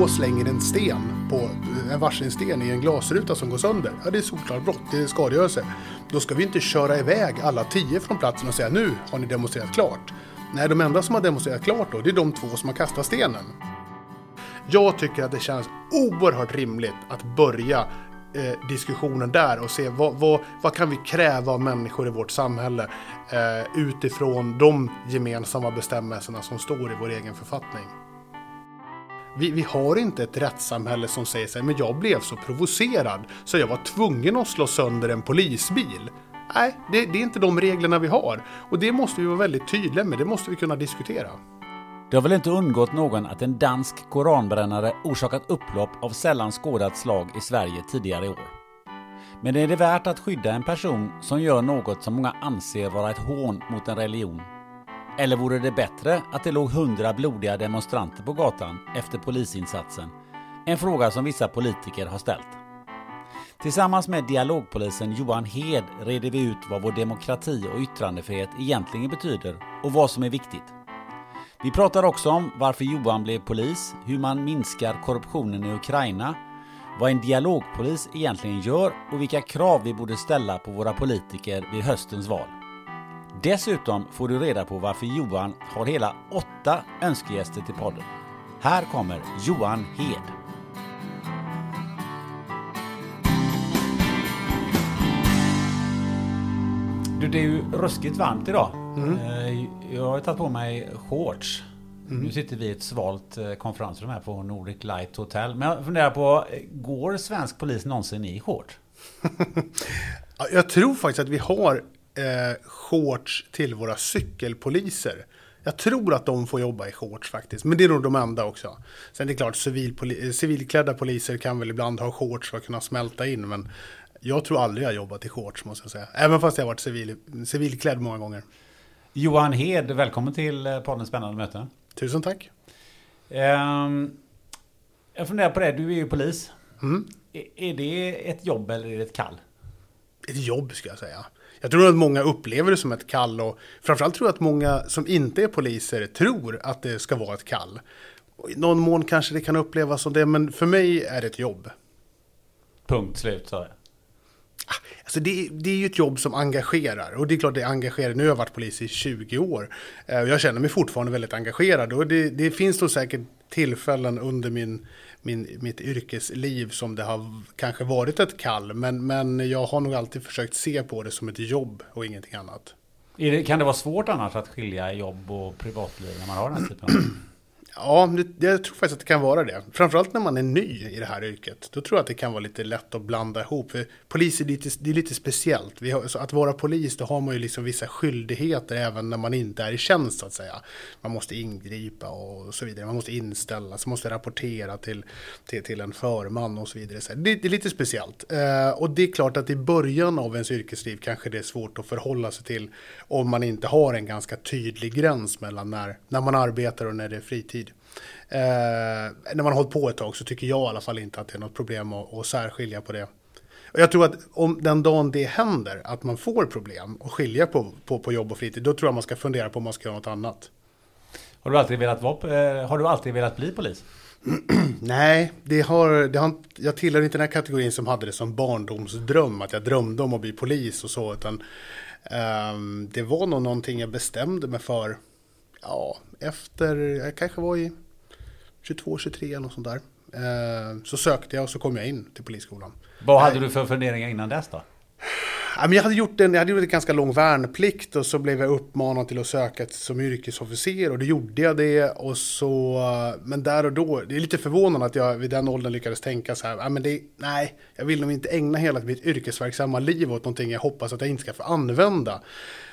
Två slänger en sten på en varsin sten i en glasruta som går sönder. Ja, det är solklart brott, det är skadegörelse. Då ska vi inte köra iväg alla tio från platsen och säga nu har ni demonstrerat klart. Nej, de enda som har demonstrerat klart då, det är de två som har kastat stenen. Jag tycker att det känns oerhört rimligt att börja eh, diskussionen där och se vad, vad, vad kan vi kräva av människor i vårt samhälle eh, utifrån de gemensamma bestämmelserna som står i vår egen författning. Vi, vi, har inte ett rättssamhälle som säger sig men jag blev så provocerad så jag var tvungen att slå sönder en polisbil. Nej, det, det är inte de reglerna vi har. Och det måste vi vara väldigt tydliga med, det måste vi kunna diskutera. Det har väl inte undgått någon att en dansk koranbrännare orsakat upplopp av sällan skådat slag i Sverige tidigare i år. Men är det värt att skydda en person som gör något som många anser vara ett hån mot en religion? Eller vore det bättre att det låg hundra blodiga demonstranter på gatan efter polisinsatsen? En fråga som vissa politiker har ställt. Tillsammans med dialogpolisen Johan Hed reder vi ut vad vår demokrati och yttrandefrihet egentligen betyder och vad som är viktigt. Vi pratar också om varför Johan blev polis, hur man minskar korruptionen i Ukraina, vad en dialogpolis egentligen gör och vilka krav vi borde ställa på våra politiker vid höstens val. Dessutom får du reda på varför Johan har hela åtta önskegäster till podden. Här kommer Johan Hed. Du, det är ju ruskigt varmt idag. Mm. Eh, jag har tagit på mig shorts. Mm. Nu sitter vi i ett svalt eh, konferensrum här på Nordic Light Hotel. Men jag funderar på, går svensk polis någonsin i shorts? jag tror faktiskt att vi har eh, shorts till våra cykelpoliser. Jag tror att de får jobba i shorts faktiskt, men det är nog de enda också. Sen är det klart, civilpoli civilklädda poliser kan väl ibland ha shorts för att kunna smälta in, men jag tror aldrig jag jobbat i shorts måste jag säga. Även fast jag varit civil, civilklädd många gånger. Johan Hed, välkommen till eh, podden Spännande möte. Tusen tack. Um, jag funderar på det, du är ju polis. Mm. Är, är det ett jobb eller är det ett kall? Ett jobb ska jag säga. Jag tror att många upplever det som ett kall och framförallt tror jag att många som inte är poliser tror att det ska vara ett kall. I någon mån kanske det kan upplevas som det, men för mig är det ett jobb. Punkt slut, sa jag. Ah, alltså det, det, är ju ett jobb som engagerar och det är klart det engagerar. Nu har jag varit polis i 20 år eh, och jag känner mig fortfarande väldigt engagerad och det, det finns då säkert tillfällen under min min, mitt yrkesliv som det har kanske varit ett kall. Men, men jag har nog alltid försökt se på det som ett jobb och ingenting annat. Det, kan det vara svårt annars att skilja jobb och privatliv när man har den här typen av... Ja, det, jag tror faktiskt att det kan vara det. Framförallt när man är ny i det här yrket. Då tror jag att det kan vara lite lätt att blanda ihop. För polis är lite, det är lite speciellt. Har, att vara polis, då har man ju liksom vissa skyldigheter även när man inte är i tjänst så att säga. Man måste ingripa och så vidare. Man måste inställa sig, måste rapportera till, till, till en förman och så vidare. Så det, det, är lite speciellt. Eh, och det är klart att i början av ens yrkesliv kanske det är svårt att förhålla sig till om man inte har en ganska tydlig gräns mellan när, när man arbetar och när det är fritid. Eh, när man har hållit på ett tag så tycker jag i alla fall inte att det är något problem att, att särskilja på det. Och jag tror att om den dagen det händer, att man får problem och skilja på, på, på jobb och fritid, då tror jag man ska fundera på om man ska göra något annat. Har du alltid velat, vara, eh, har du alltid velat bli polis? Nej, det har, det har, jag tillhör inte den här kategorin som hade det som barndomsdröm, att jag drömde om att bli polis och så, utan um, det var nog någonting jag bestämde mig för, ja, efter, jag kanske var i 22, 23 och sånt där. Uh, så sökte jag och så kom jag in till polisskolan. Vad hade du för funderingar innan dess då? Jag hade gjort en, jag hade gjort en ganska lång värnplikt och så blev jag uppmanad till att söka som yrkesofficer och då gjorde jag det. Och så, men där och då, det är lite förvånande att jag vid den åldern lyckades tänka så här, men det, nej, jag vill nog inte ägna hela mitt yrkesverksamma liv åt någonting jag hoppas att jag inte ska få använda.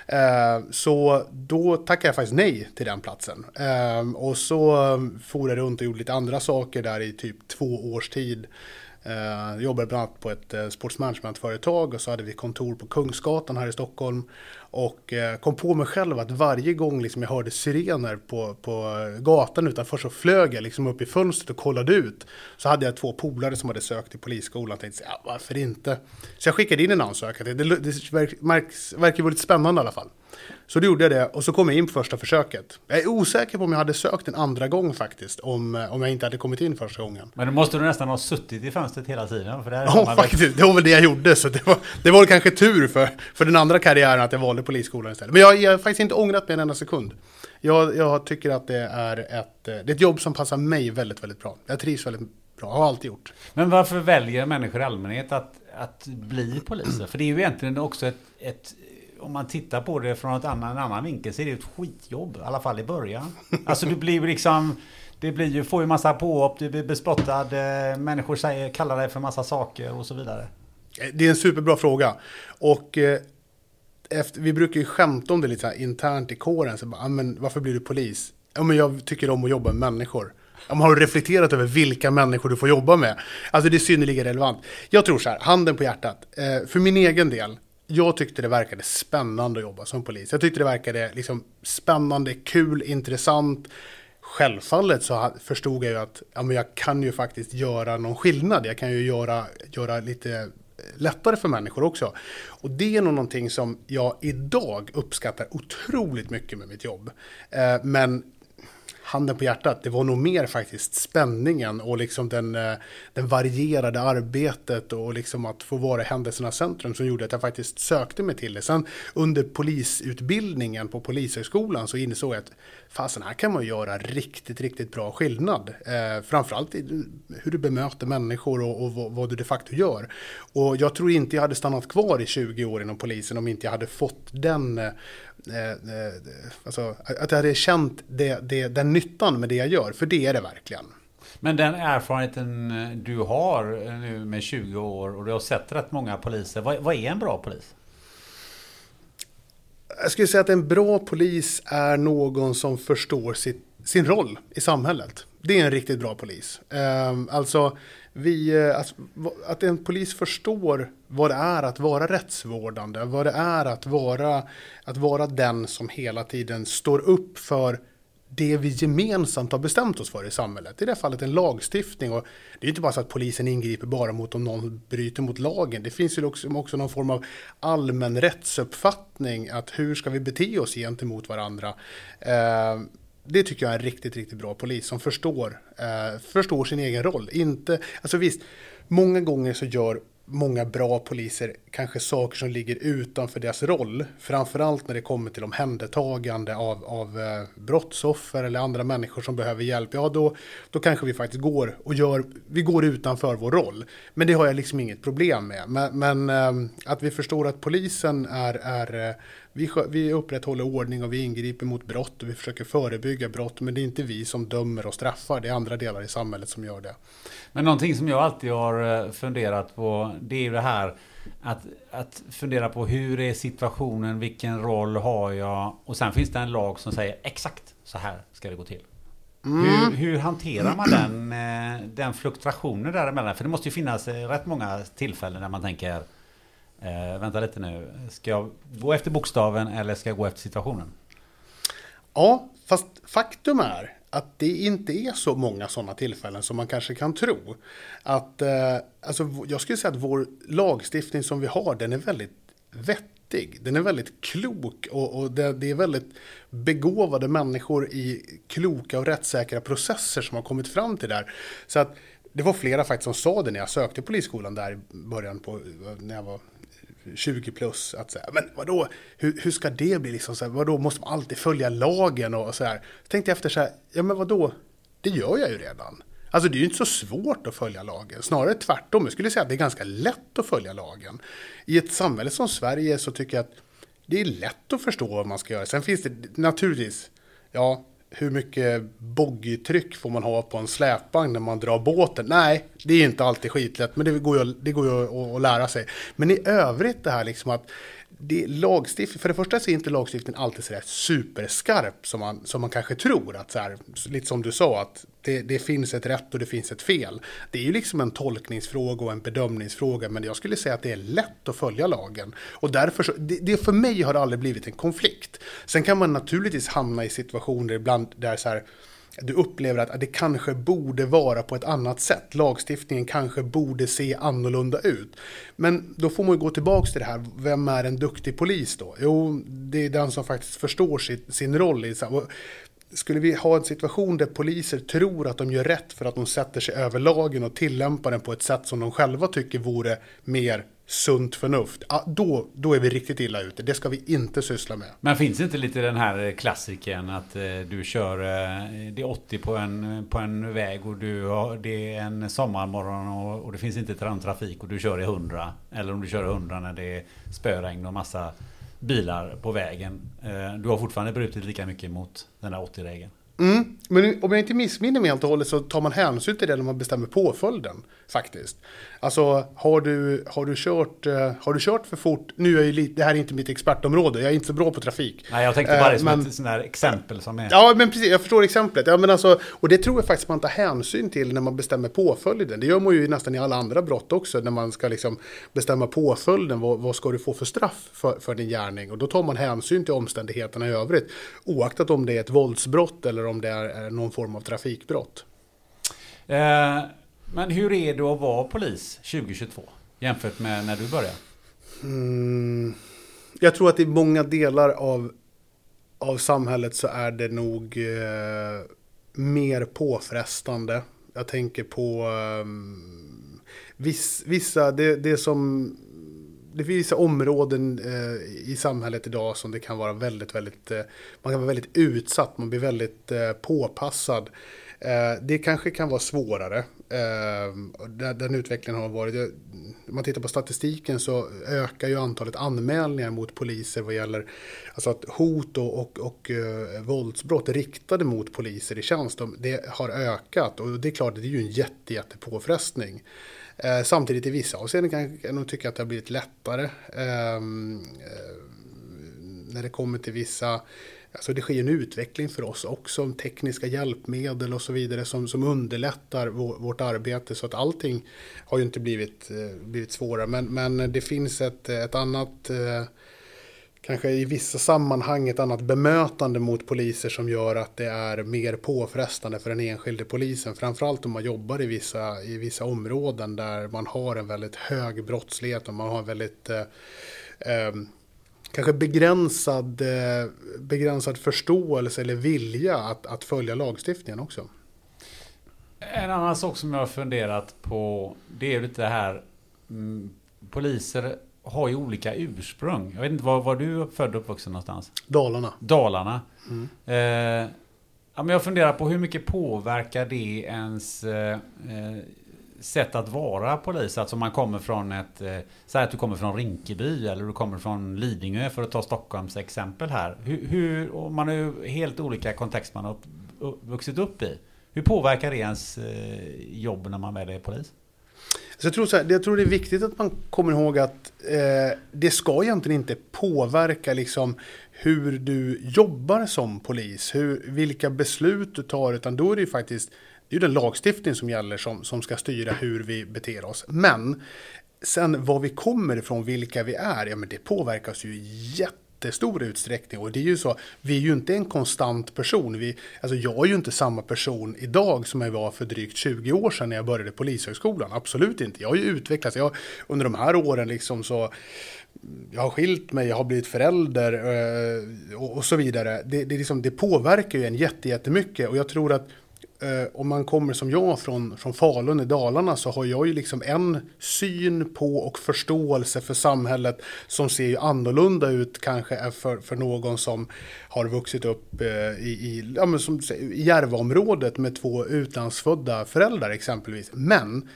Eh, så då tackade jag faktiskt nej till den platsen. Eh, och så eh, for jag runt och gjorde lite andra saker där i typ två års tid. Jag jobbade bland annat på ett eh, sportsmanagementföretag och så hade vi kontor på Kungsgatan här i Stockholm. Och eh, kom på mig själv att varje gång liksom jag hörde sirener på, på gatan utanför så flög jag liksom upp i fönstret och kollade ut. Så hade jag två polare som hade sökt till polisskolan och tänkte, ja, varför inte? Så jag skickade in en ansökan. Det, det, det verkar vara lite spännande i alla fall. Så då gjorde jag det och så kom jag in på första försöket. Jag är osäker på om jag hade sökt en andra gång faktiskt, om, om jag inte hade kommit in första gången. Men då måste du nästan ha suttit i fönstret hela tiden? För det ja, faktiskt. Väl... Det var väl det jag gjorde. Så det var, det var kanske tur för, för den andra karriären att jag valde polisskolan istället. Men jag, jag har faktiskt inte ångrat mig en enda sekund. Jag, jag tycker att det är, ett, det är ett jobb som passar mig väldigt, väldigt bra. Jag trivs väldigt bra, har alltid gjort. Men varför väljer människor i allmänhet att, att bli poliser? För det är ju egentligen också ett, ett om man tittar på det från ett annan, en annan vinkel så är det ett skitjobb. I alla fall i början. Alltså du blir liksom... Det blir ju, får ju massa påhopp, du blir bespottad, eh, människor säger, kallar dig för massa saker och så vidare. Eh, det är en superbra fråga. Och eh, efter, vi brukar ju skämta om det lite här internt i kåren. Så bara, ah, men varför blir du polis? Ja, men jag tycker om att jobba med människor. Om har du reflekterat över vilka människor du får jobba med? Alltså det är synnerligen relevant. Jag tror så här, handen på hjärtat. Eh, för min egen del, jag tyckte det verkade spännande att jobba som polis. Jag tyckte det verkade liksom spännande, kul, intressant. Självfallet så förstod jag ju att ja, men jag kan ju faktiskt göra någon skillnad. Jag kan ju göra, göra lite eh, lättare för människor också. Och det är nog någonting som jag idag uppskattar otroligt mycket med mitt jobb. Eh, men handen på hjärtat, det var nog mer faktiskt spänningen och liksom den, eh, den varierade arbetet och liksom att få vara i händelsernas centrum som gjorde att jag faktiskt sökte mig till det. Sen under polisutbildningen på Polishögskolan så insåg jag att fasen här kan man göra riktigt, riktigt bra skillnad. Eh, framförallt i hur du bemöter människor och, och vad, vad, du de facto gör. Och jag tror inte jag hade stannat kvar i 20 år inom polisen om inte jag hade fått den eh, Eh, alltså, att jag hade känt det, det, den nyttan med det jag gör, för det är det verkligen. Men den erfarenheten eh, du har eh, nu med 20 år och du har sett rätt många poliser, vad, vad är en bra polis? Jag skulle säga att en bra polis är någon som förstår sitt, sin roll i samhället. Det är en riktigt bra polis. Ehm, alltså, vi, eh, att, att en polis förstår vad det är att vara rättsvårdande, vad det är att vara, att vara den som hela tiden står upp för det vi gemensamt har bestämt oss för i samhället. I det här fallet en lagstiftning. Och det är inte bara så att polisen ingriper bara mot om någon bryter mot lagen. Det finns ju också, också någon form av allmän rättsuppfattning. Att hur ska vi bete oss gentemot varandra? Eh, det tycker jag är en riktigt, riktigt bra polis som förstår, eh, förstår sin egen roll. Inte, alltså visst, många gånger så gör många bra poliser kanske saker som ligger utanför deras roll. Framförallt när det kommer till omhändertagande av, av eh, brottsoffer eller andra människor som behöver hjälp. Ja, då, då kanske vi faktiskt går och gör, vi går utanför vår roll. Men det har jag liksom inget problem med. Men, men eh, att vi förstår att polisen är, är eh, vi, vi upprätthåller ordning och vi ingriper mot brott och vi försöker förebygga brott. Men det är inte vi som dömer och straffar. Det är andra delar i samhället som gör det. Men någonting som jag alltid har eh, funderat på, det är ju det här att, att fundera på hur är situationen, vilken roll har jag? Och sen finns det en lag som säger exakt så här ska det gå till. Mm. Hur, hur, hanterar man den, eh, den fluktuationen däremellan? För det måste ju finnas eh, rätt många tillfällen där man tänker Eh, vänta lite nu. Ska jag gå efter bokstaven eller ska jag gå efter situationen? Ja, fast faktum är att det inte är så många sådana tillfällen som man kanske kan tro. Att, eh, alltså, jag skulle säga att vår lagstiftning som vi har, den är väldigt vettig. Den är väldigt klok och, och det, det, är väldigt begåvade människor i kloka och rättssäkra processer som har kommit fram till det här. Så att det var flera faktiskt som sa det när jag sökte polisskolan där i början på, eh, när jag var 20 plus. Att säga, men vadå, hur, hur ska det bli liksom? Så här, vadå, måste man alltid följa lagen och så här? Tänkte efter så här, ja men vadå, det gör jag ju redan. Alltså det är ju inte så svårt att följa lagen, snarare tvärtom. Jag skulle säga att det är ganska lätt att följa lagen. I ett samhälle som Sverige så tycker jag att det är lätt att förstå vad man ska göra. Sen finns det naturligtvis, ja, hur mycket boggitryck får man ha på en släpvagn när man drar båten? Nej, det är inte alltid skitlätt, men det går ju, det går ju att, att lära sig. Men i övrigt det här liksom att det lagstift, för det första så är inte lagstiftningen alltid så där superskarp som man, som man kanske tror. Att så här, lite som du sa, att det, det, finns ett rätt och det finns ett fel. Det är ju liksom en tolkningsfråga och en bedömningsfråga, men jag skulle säga att det är lätt att följa lagen. Och därför så, det, det för mig har aldrig blivit en konflikt. Sen kan man naturligtvis hamna i situationer ibland där så här, du upplever att det kanske borde vara på ett annat sätt. Lagstiftningen kanske borde se annorlunda ut. Men då får man ju gå tillbaka till det här, vem är en duktig polis då? Jo, det är den som faktiskt förstår sin, sin roll. I, skulle vi ha en situation där poliser tror att de gör rätt för att de sätter sig över lagen och tillämpar den på ett sätt som de själva tycker vore mer sunt förnuft, då, då är vi riktigt illa ute. Det ska vi inte syssla med. Men finns inte lite den här klassiken att eh, du kör eh, det är 80 på en, på en väg och du har, det är en sommarmorgon och, och det finns inte trafik och du kör i 100. Eller om du kör i 100 när det är spöregn och massa bilar på vägen. Eh, du har fortfarande brutit lika mycket mot den där 80-regeln. Mm. Men om jag inte missminner mig helt och hållet så tar man hänsyn till det när man bestämmer påföljden. Faktiskt. Alltså har du, har du, kört, uh, har du kört för fort, nu är ju lite, det här är inte mitt expertområde, jag är inte så bra på trafik. Nej, jag tänkte bara uh, som men, ett sånt här exempel som är... Ja, men precis, jag förstår exemplet. Ja, men alltså, och det tror jag faktiskt man tar hänsyn till när man bestämmer påföljden. Det gör man ju nästan i alla andra brott också, när man ska liksom bestämma påföljden. Vad, vad ska du få för straff för, för din gärning? Och då tar man hänsyn till omständigheterna i övrigt. Oaktat om det är ett våldsbrott eller om det är, någon form av trafikbrott. Eh, men hur är det att vara polis 2022 jämfört med när du började? Mm, jag tror att i många delar av, av samhället så är det nog eh, mer påfrestande. Jag tänker på eh, viss, vissa, det, det som det finns vissa områden eh, i samhället idag som det kan vara väldigt, väldigt, eh, man kan vara väldigt utsatt, man blir väldigt eh, påpassad. Eh, det kanske kan vara svårare. Eh, den utvecklingen har varit. Om man tittar på statistiken så ökar ju antalet anmälningar mot poliser vad gäller alltså att hot och, och, och eh, våldsbrott riktade mot poliser i tjänst. Det har ökat och det är klart, det är ju en jätte, jätte påfrestning. Eh, samtidigt i vissa avseenden kan jag nog tycka att det har blivit lättare. Ehm, eh, när det kommer till vissa Alltså det sker en utveckling för oss också, om tekniska hjälpmedel och så vidare som, som underlättar vår, vårt arbete. Så att allting har ju inte blivit, eh, blivit svårare. Men, men det finns ett, ett annat, eh, kanske i vissa sammanhang ett annat bemötande mot poliser som gör att det är mer påfrestande för den enskilde polisen. Framförallt om man jobbar i vissa, i vissa områden där man har en väldigt hög brottslighet och man har väldigt eh, eh kanske begränsad, eh, begränsad förståelse eller vilja att, att följa lagstiftningen också. En annan sak som jag har funderat på det är lite det här mm, Poliser har ju olika ursprung. Jag vet inte, var, var du född och uppvuxen någonstans? Dalarna. Dalarna. Mm. Eh, ja, men jag funderar på hur mycket påverkar det ens eh, eh sätt att vara polis. Alltså man kommer från ett... Eh, säg att du kommer från Rinkeby eller du kommer från Lidingö för att ta Stockholms exempel här. Hur, hur och man har ju helt olika kontext man har upp, vuxit upp i. Hur påverkar det ens eh, jobb när man väl är polis? Så jag, tror så här, jag tror det är viktigt att man kommer ihåg att eh, det ska egentligen inte påverka liksom hur du jobbar som polis, hur, vilka beslut du tar, utan då är det ju faktiskt det är ju den lagstiftning som gäller som, som ska styra hur vi beter oss. Men sen var vi kommer ifrån, vilka vi är, ja men det påverkas ju jättestor utsträckning. Och det är ju så, vi är ju inte en konstant person. Vi, alltså jag är ju inte samma person idag som jag var för drygt 20 år sedan när jag började Polishögskolan. Absolut inte. Jag har ju utvecklats. Jag, under de här åren liksom så jag har skilt mig, jag har blivit förälder eh, och, så vidare. Det, det, liksom, det påverkar ju en jättemycket och jag tror att eh, om man kommer som jag från, från Falun i Dalarna så har jag ju liksom en syn på och förståelse för samhället som ser ju annorlunda ut kanske för, för någon som har vuxit upp eh, i, i, ja, men som, i Järvaområdet med två utlandsfödda föräldrar exempelvis. Men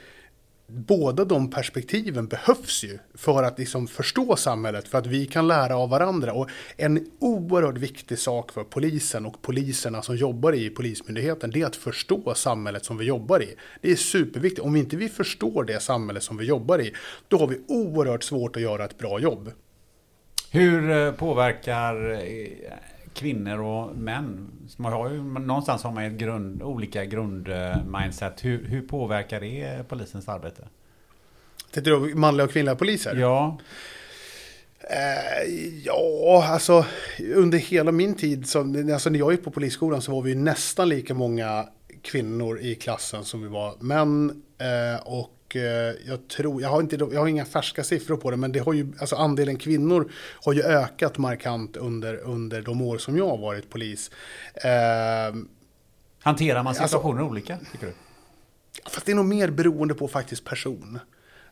båda de perspektiven behövs ju för att liksom förstå samhället, för att vi kan lära av varandra. Och en oerhört viktig sak för polisen och poliserna som jobbar i Polismyndigheten, det är att förstå samhället som vi jobbar i. Det är superviktigt. Om inte vi förstår det samhälle som vi jobbar i, då har vi oerhört svårt att göra ett bra jobb. Hur eh, påverkar eh, kvinnor och män. Man har ju, någonstans har man ett grund, olika grundmindset. Hur, hur påverkar det polisens arbete? Tittar du manliga och kvinnliga poliser? Ja. Eh, ja, alltså under hela min tid, så, alltså när jag gick på polisskolan så var vi nästan lika många kvinnor i klassen som vi var män. Eh, och Eh, jag tror, jag har, inte, jag har inga färska siffror på det, men det har ju, alltså andelen kvinnor har ju ökat markant under, under de år som jag har varit polis. Eh, Hanterar man situationer alltså, olika, tycker du? Fast det är nog mer beroende på faktiskt person.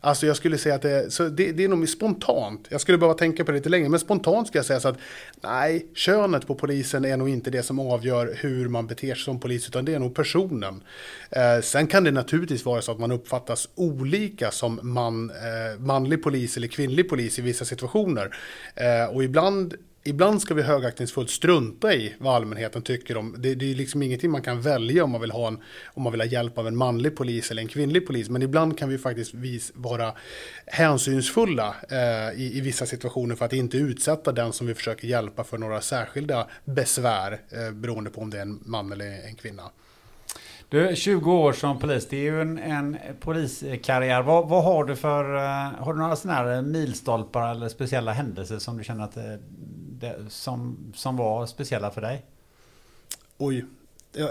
Alltså jag skulle säga att det, så det, det är nog spontant. Jag skulle behöva tänka på det lite längre. Men spontant skulle jag säga så att nej, könet på polisen är nog inte det som avgör hur man beter sig som polis. Utan det är nog personen. Eh, sen kan det naturligtvis vara så att man uppfattas olika som man, eh, manlig polis eller kvinnlig polis i vissa situationer. Eh, och ibland ibland ska vi högaktningsfullt strunta i vad allmänheten tycker om. Det, det är liksom ingenting man kan välja om man vill ha en, om man vill ha hjälp av en manlig polis eller en kvinnlig polis. Men ibland kan vi faktiskt vis, vara hänsynsfulla eh, i, i, vissa situationer för att inte utsätta den som vi försöker hjälpa för några särskilda besvär eh, beroende på om det är en man eller en kvinna. Du, 20 år som polis, det är ju en, en poliskarriär. Vad, vad, har du för, eh, har du några sådana här milstolpar eller speciella händelser som du känner att eh, det, som, som var speciella för dig? Oj,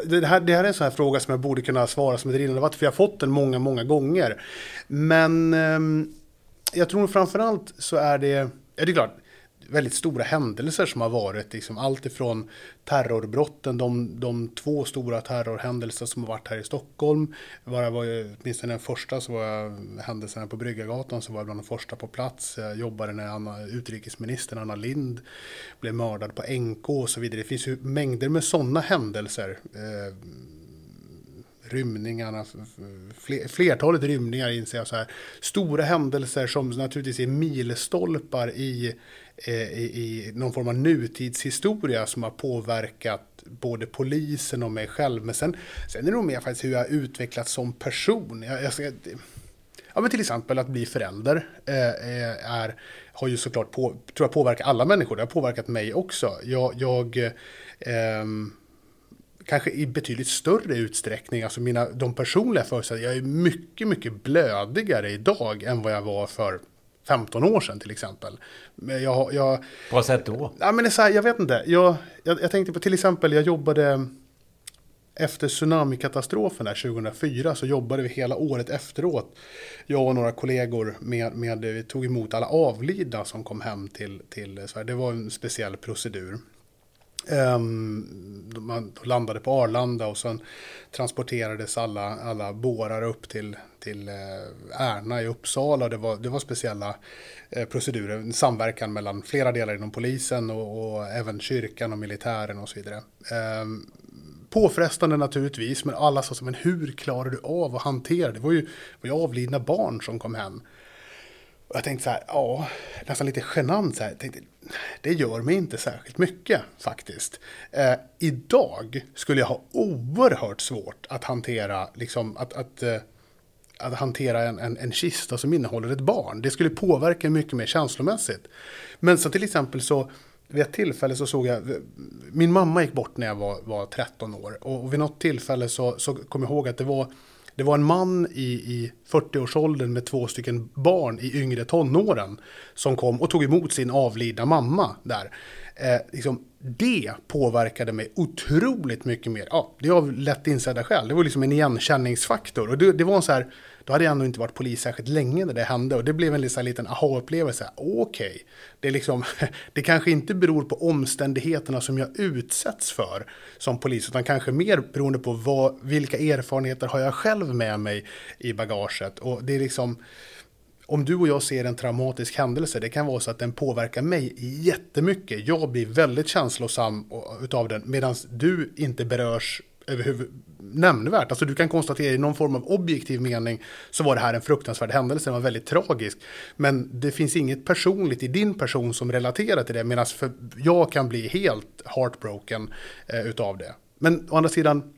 det här, det här är en sån här fråga som jag borde kunna svara som ett rinnande vatten, för jag har fått den många, många gånger. Men eh, jag tror framförallt så är det, ja det är klart, väldigt stora händelser som har varit. Liksom allt ifrån terrorbrotten, de, de två stora terrorhändelser som har varit här i Stockholm. Bara var ju, åtminstone den första så var jag, händelserna på Bryggargatan så var jag bland de första på plats. Jag jobbade när Anna, utrikesministern Anna Lind blev mördad på NK och så vidare. Det finns ju mängder med sådana händelser. Eh, rymningarna, flertalet rymningar inser jag så här. Stora händelser som naturligtvis är milstolpar i Eh, i, i någon form av nutidshistoria som har påverkat både polisen och mig själv. Men sen, sen är det nog mer faktiskt hur jag har utvecklats som person. Jag, jag ska, ja, men till exempel att bli förälder eh, eh är, har ju såklart på, tror jag påverkat alla människor. Det har påverkat mig också. Jag, jag eh, kanske i betydligt större utsträckning, alltså mina, de personliga förutsättningarna, jag är mycket, mycket blödigare idag än vad jag var för 15 år sedan till exempel. Jag, jag, På vad sätt då? Ja, men det är så här, jag vet inte. Jag, jag, jag tänkte på till exempel, jag jobbade efter tsunamikatastrofen där 2004 så jobbade vi hela året efteråt. Jag och några kollegor med, med vi tog emot alla avlidna som kom hem till, till Sverige. Det var en speciell procedur. Um, man landade på Arlanda och sen transporterades alla, alla bårar upp till, till eh, Ärna i Uppsala. Det var, det var speciella eh, procedurer, en samverkan mellan flera delar inom polisen och, och även kyrkan och militären och så vidare. Ehm, påfrestande naturligtvis, men alla sa så, men hur klarar du av att hantera det? Det var ju, var ju avlidna barn som kom hem. Och jag tänkte så här, ja, nästan lite genant så här. tänkte, det gör mig inte särskilt mycket faktiskt. Eh, idag skulle jag ha oerhört svårt att hantera, liksom, att, att, eh, att hantera en, en, en kista som innehåller ett barn. Det skulle påverka mycket mer känslomässigt. Men så till exempel så, vid ett tillfälle så såg jag, min mamma gick bort när jag var, var 13 år. Och vid något tillfälle så, så kom jag ihåg att det var Det var en man i, i 40-årsåldern med två stycken barn i yngre tonåren som kom och tog emot sin avlidna mamma där. Eh, liksom, det påverkade mig otroligt mycket mer. Ja, det är av lätt insedda skäl. Det var liksom en igenkänningsfaktor. Och det, det var en så här, då hade jag ändå inte varit polis särskilt länge när det hände. Och det blev en liten, liten aha-upplevelse. Okej, okay. det, liksom, det kanske inte beror på omständigheterna som jag utsätts för som polis. Utan kanske mer beroende på vad, vilka erfarenheter har jag själv med mig i bagaget. Och det är liksom om du och jag ser en traumatisk händelse, det kan vara så att den påverkar mig jättemycket. Jag blir väldigt känslosam utav den, medan du inte berörs överhuvud nämnvärt. Alltså du kan konstatera i någon form av objektiv mening så var det här en fruktansvärd händelse, den var väldigt tragisk. Men det finns inget personligt i din person som relaterar till det, medan jag kan bli helt heartbroken eh, utav det. Men å andra sidan,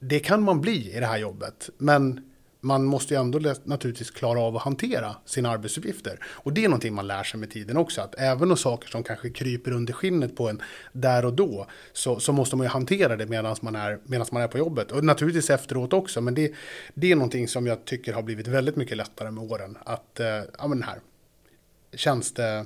det kan man bli i det här jobbet. Men man måste ju ändå naturligtvis klara av att hantera sina arbetsuppgifter. Och det är någonting man lär sig med tiden också, att även om saker som kanske kryper under skinnet på en där och då, så, så måste man ju hantera det medan man, är, man är på jobbet. Och naturligtvis efteråt också, men det, det är någonting som jag tycker har blivit väldigt mycket lättare med åren. Att, eh, ja men här, tjänste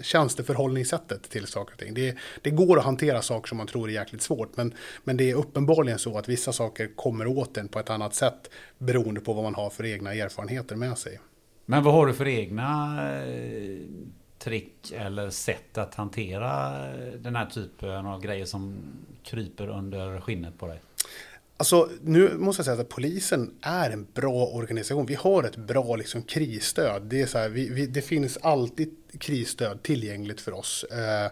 tjänsteförhållningssättet till saker och ting. Det, det, går att hantera saker som man tror är jäkligt svårt, men, men det är uppenbarligen så att vissa saker kommer åt en på ett annat sätt beroende på vad man har för egna erfarenheter med sig. Men vad har du för egna eh, trick eller sätt att hantera den här typen av grejer som kryper under skinnet på dig? Alltså, nu måste jag säga att polisen är en bra organisation. Vi har ett bra liksom, krisstöd. Det, är så här, vi, vi, det finns alltid krisstöd tillgängligt för oss. Eh,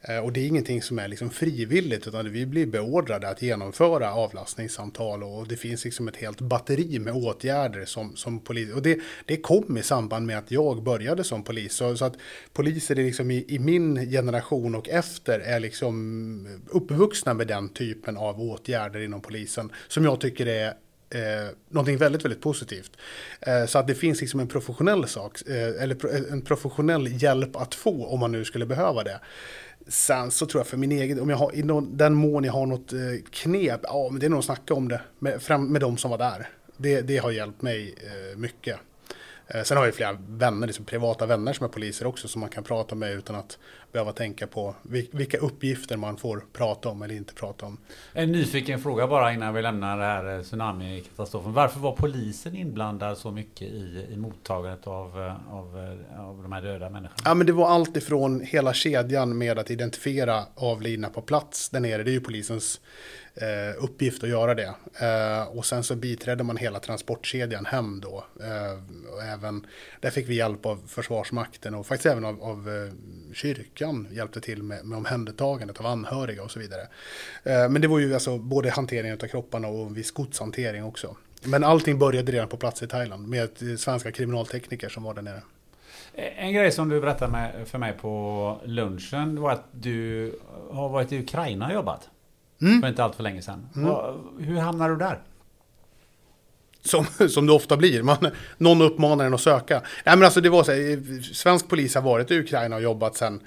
eh, och det är ingenting som är liksom frivilligt utan vi blir beordrade att genomföra avlastningssamtal och det finns liksom ett helt batteri med åtgärder som, som polis. Och det, det kom i samband med att jag började som polis. Så, så att poliser är liksom i, i, min generation och efter är liksom uppvuxna med den typen av åtgärder inom polisen som jag tycker är eh, någonting väldigt, väldigt positivt. Eh, så att det finns liksom en professionell sak, eh, eller en professionell hjälp att få om man nu skulle behöva det. Sen så tror jag för min egen, om jag har, i någon, den mån jag har något eh, knep, ja men det är nog att snacka om det med, fram, med de som var där. Det, det har hjälpt mig eh, mycket. Eh, sen har jag flera vänner, liksom privata vänner som är poliser också som man kan prata med utan att behöva tänka på vilka uppgifter man får prata om eller inte prata om. En nyfiken fråga bara innan vi lämnar det här eh, tsunamikatastrofen. Varför var polisen inblandad så mycket i, i mottagandet av, eh, av, av de här döda människorna? Ja, men det var allt ifrån hela kedjan med att identifiera avlidna på plats där nere. Det är ju polisens eh, uppgift att göra det. Eh, och sen så biträdde man hela transportkedjan hem då. Eh, och även, där fick vi hjälp av Försvarsmakten och faktiskt även av, av eh, kyrkan hjälpte till med, med omhändertagandet av anhöriga och så vidare. Eh, men det var ju alltså både hanteringen av kropparna och viss godshantering också. Men allting började redan på plats i Thailand med svenska kriminaltekniker som var där nere. En grej som du berättade för mig på lunchen var att du har varit i Ukraina och jobbat. Mm. För inte allt för länge sedan. Mm. Hur hamnar du där? Som, som det ofta blir. Man, någon uppmanar en att söka. Nej, men alltså det var så här, svensk polis har varit i Ukraina och jobbat sedan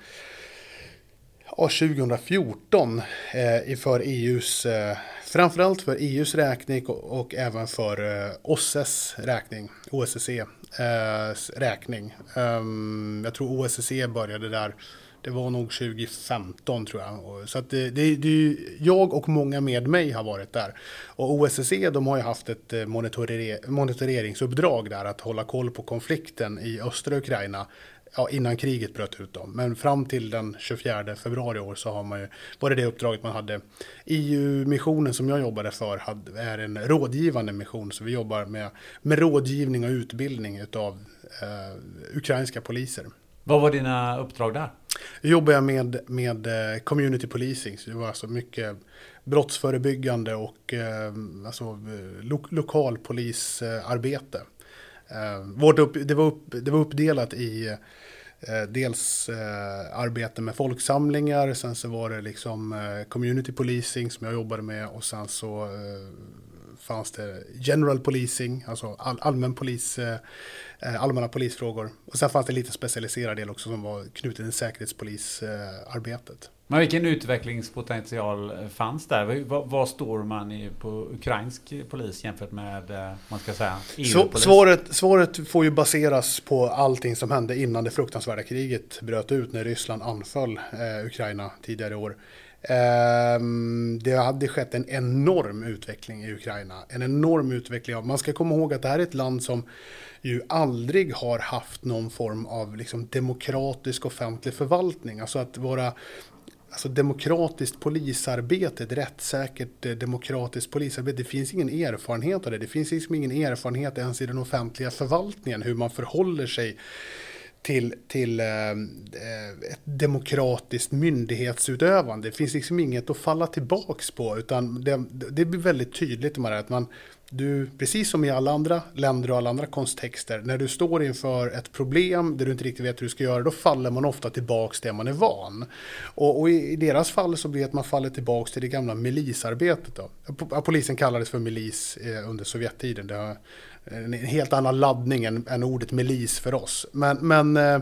ja, 2014 eh, för EUs, eh, framförallt för EUs räkning och, och även för eh, OSSEs räkning, OSSE eh, räkning. Um, jag tror OSSE började där det var nog 2015 tror jag. Så att det, det, det, jag och många med mig har varit där. Och OSSE de har ju haft ett eh, monitoreringsuppdrag där att hålla koll på konflikten i östra Ukraina ja, innan kriget bröt ut. Då. Men fram till den 24 februari i år så har man ju, var det det uppdraget man hade. EU-missionen som jag jobbade för hade, är en rådgivande mission. Så vi jobbar med, med rådgivning och utbildning av eh, ukrainska poliser. Vad var dina uppdrag där? Jag jobbar med, med eh, community policing. Så det var alltså mycket brottsförebyggande och eh, alltså, eh, lo, lokalpolisarbete. Vårt upp, det, var upp, det var uppdelat i dels arbete med folksamlingar, sen så var det liksom community policing som jag jobbade med och sen så fanns det general policing, alltså all, allmän polis, allmänna polisfrågor. Och sen fanns det lite specialiserad del också som var knuten till säkerhetspolisarbetet. Men vilken utvecklingspotential fanns där? Vad, står man i på ukrainsk polis jämfört med, eh, man ska säga, EU-polis? Svaret, svaret får ju baseras på allting som hände innan det fruktansvärda kriget bröt ut när Ryssland anföll eh, Ukraina tidigare i år. Eh, det hade skett en enorm utveckling i Ukraina. En enorm utveckling. Man ska komma ihåg att det här är ett land som ju aldrig har haft någon form av liksom demokratisk offentlig förvaltning. Alltså att vara alltså demokratiskt polisarbete, ett rättssäkert eh, demokratiskt polisarbete. Det finns ingen erfarenhet av det. Det finns liksom ingen erfarenhet ens i den offentliga förvaltningen hur man förhåller sig till, till eh, eh ett demokratiskt myndighetsutövande. Det finns liksom inget att falla tillbaks på utan det, det blir väldigt tydligt med det att man du, precis som i alla andra länder och alla andra kontexter, när du står inför ett problem där du inte riktigt vet hur du ska göra, då faller man ofta tillbaks till det man är van. Och, och i, i, deras fall så blir det att man faller tillbaks till det gamla milisarbetet. Då. Polisen kallades för milis eh, under Sovjettiden. Det har en helt annan laddning än, än ordet milis för oss. Men, men eh,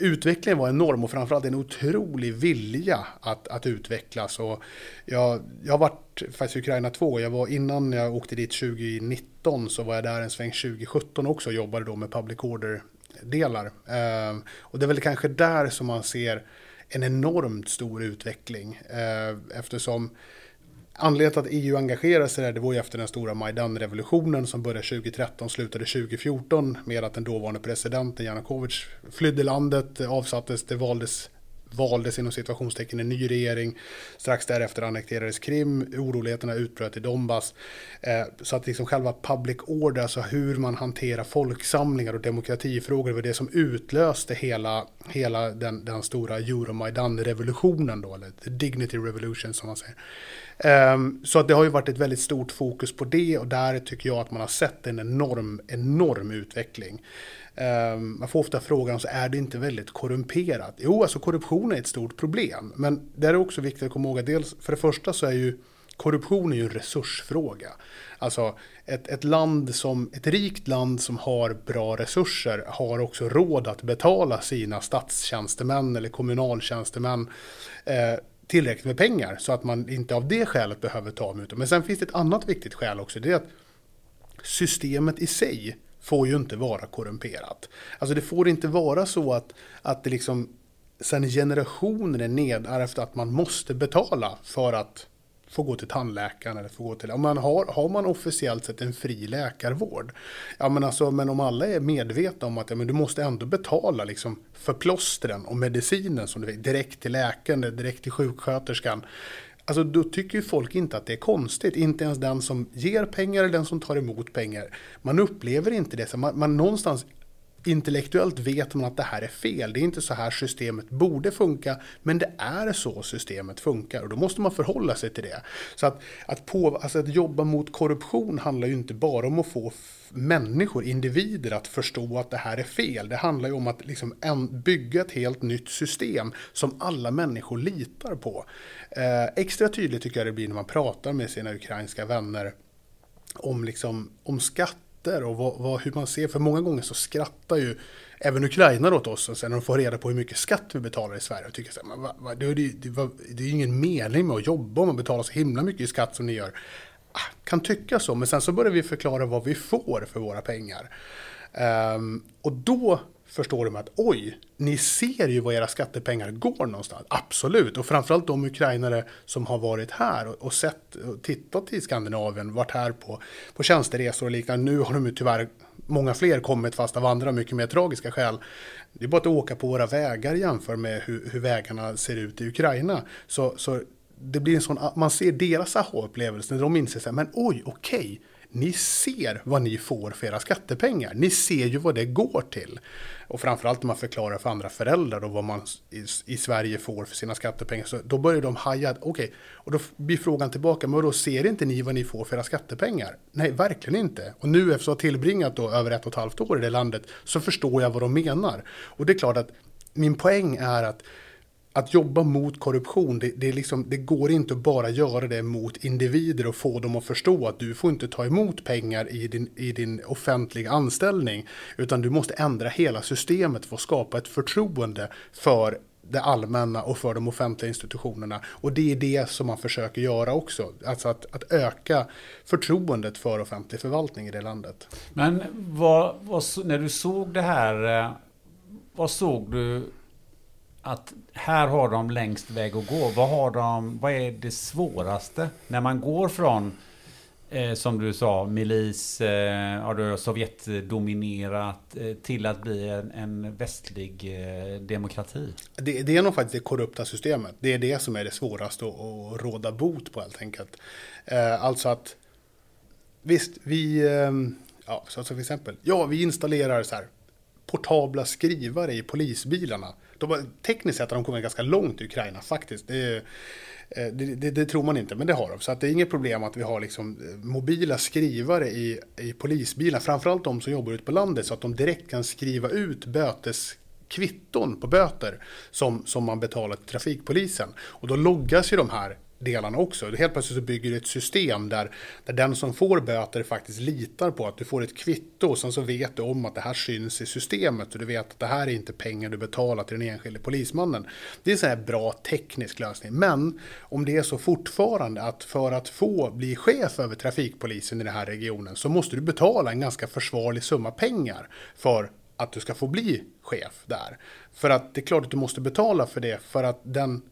utvecklingen var enorm och framförallt en otrolig vilja att, att utvecklas. Och jag, jag har varit faktiskt i Ukraina 2. Jag var, innan jag åkte dit 2019 så var jag där en sväng 2017 också och jobbade då med public order-delar. Eh, och det är väl kanske där som man ser en enormt stor utveckling eh, eftersom Anledningen till att EU engagerade sig där, det var ju efter den stora Majdan-revolutionen som började 2013 och slutade 2014 med att den dåvarande presidenten Janukovic flydde landet, avsattes, det valdes valdes inom situationstecken en ny regering. Strax därefter annekterades Krim, oroligheterna utbröt i Donbass. Eh, så att liksom själva public order, alltså hur man hanterar folksamlingar och demokratifrågor, var det som utlöste hela, hela den, den stora Euromaidan-revolutionen då, eller the dignity revolution som man säger. Ehm, så att det har ju varit ett väldigt stort fokus på det och där tycker jag att man har sett en enorm, enorm utveckling. Ehm, man får ofta frågan, så är det inte väldigt korrumperat? Jo, alltså korruption är ett stort problem. Men det är också viktigt att komma ihåg att dels, för det första så är ju korruption är ju en resursfråga. Alltså ett, ett land som, ett rikt land som har bra resurser har också råd att betala sina statstjänstemän eller kommunaltjänstemän eh, tillräckligt med pengar så att man inte av det skälet behöver ta mutor. Men sen finns det ett annat viktigt skäl också. Det är att systemet i sig får ju inte vara korrumperat. Alltså det får inte vara så att, att det liksom sen generationer är nedärvt att man måste betala för att får gå till tandläkaren eller får gå till... Om man har, har man officiellt sett en fri läkarvård. Ja men alltså, men om alla är medvetna om att ja, men du måste ändå betala liksom för plåstren och medicinen som du vet, direkt till läkaren, direkt till sjuksköterskan. Alltså då tycker ju folk inte att det är konstigt. Inte ens den som ger pengar eller den som tar emot pengar. Man upplever inte det. Så man, man någonstans intellektuellt vet man att det här är fel. Det är inte så här systemet borde funka, men det är så systemet funkar och då måste man förhålla sig till det. Så att, att, på, alltså att jobba mot korruption handlar ju inte bara om att få människor, individer att förstå att det här är fel. Det handlar ju om att liksom bygga ett helt nytt system som alla människor litar på. Eh, extra tydligt tycker jag det blir när man pratar med sina ukrainska vänner om, liksom, om skatt skatter och vad, vad, hur man ser. För många gånger så skrattar ju även Ukraina åt oss och sen när de får reda på hur mycket skatt vi betalar i Sverige och tycker så här, va, va, det, det, det, det är ju ingen mening med att jobba om man betalar så himla mycket i skatt som ni gör. Ah, kan tycka så, men sen så börjar vi förklara vad vi får för våra pengar. Um, och då förstår de att oj, ni ser ju var era skattepengar går någonstans. Absolut, och framförallt de ukrainare som har varit här och, och sett och tittat i Skandinavien, varit här på, på tjänsteresor och liknande. Nu har de ju tyvärr många fler kommit fast av andra mycket mer tragiska skäl. Det är bara att åka på våra vägar jämför med hur, hur vägarna ser ut i Ukraina. Så, så det blir en sån, man ser deras aha-upplevelse när de inser sig, men oj, okej, okay, ni ser vad ni får för era skattepengar. Ni ser ju vad det går till. Och framförallt när man förklarar för andra föräldrar och vad man i, i, Sverige får för sina skattepengar. Så då börjar de haja, okej, okay. och då blir frågan tillbaka, men då ser inte ni vad ni får för era skattepengar? Nej, verkligen inte. Och nu efter att ha tillbringat då över ett och ett halvt år i det landet så förstår jag vad de menar. Och det är klart att min poäng är att att jobba mot korruption, det, det, liksom, det, går inte att bara göra det mot individer och få dem att förstå att du får inte ta emot pengar i din, i din offentliga anställning. Utan du måste ändra hela systemet för att skapa ett förtroende för det allmänna och för de offentliga institutionerna. Och det är det som man försöker göra också. Alltså att, att öka förtroendet för offentlig förvaltning i det landet. Men vad, vad, när du såg det här, eh, vad såg du att här har de längst väg att gå? Vad, har de, vad är det svåraste när man går från eh, som du sa, milis, eh, Sovjetdominerat eh, till att bli en, en västlig eh, demokrati? Det, det, är nog faktiskt det korrupta systemet. Det är det som är det svåraste att, att råda bot på helt enkelt. Eh, alltså att visst, vi, eh, ja, så till exempel, ja, vi installerar så här portabla skrivare i polisbilarna. De, tekniskt sett har de kommit ganska långt i Ukraina faktiskt. Det, eh, det, det, det, tror man inte, men det har de. Så att det är inget problem att vi har liksom eh, mobila skrivare i, i polisbilar. Framförallt de som jobbar ute på landet så att de direkt kan skriva ut böteskvitton på böter som, som man betalar till trafikpolisen. Och då loggas ju de här delarna också. Helt plötsligt så bygger du ett system där, där den som får böter faktiskt litar på att du får ett kvitto och sen så vet du om att det här syns i systemet och du vet att det här är inte pengar du betalar till den enskilde polismannen. Det är en sån här bra teknisk lösning. Men om det är så fortfarande att för att få bli chef över trafikpolisen i den här regionen så måste du betala en ganska försvarlig summa pengar för att du ska få bli chef där. För att det är klart att du måste betala för det för att den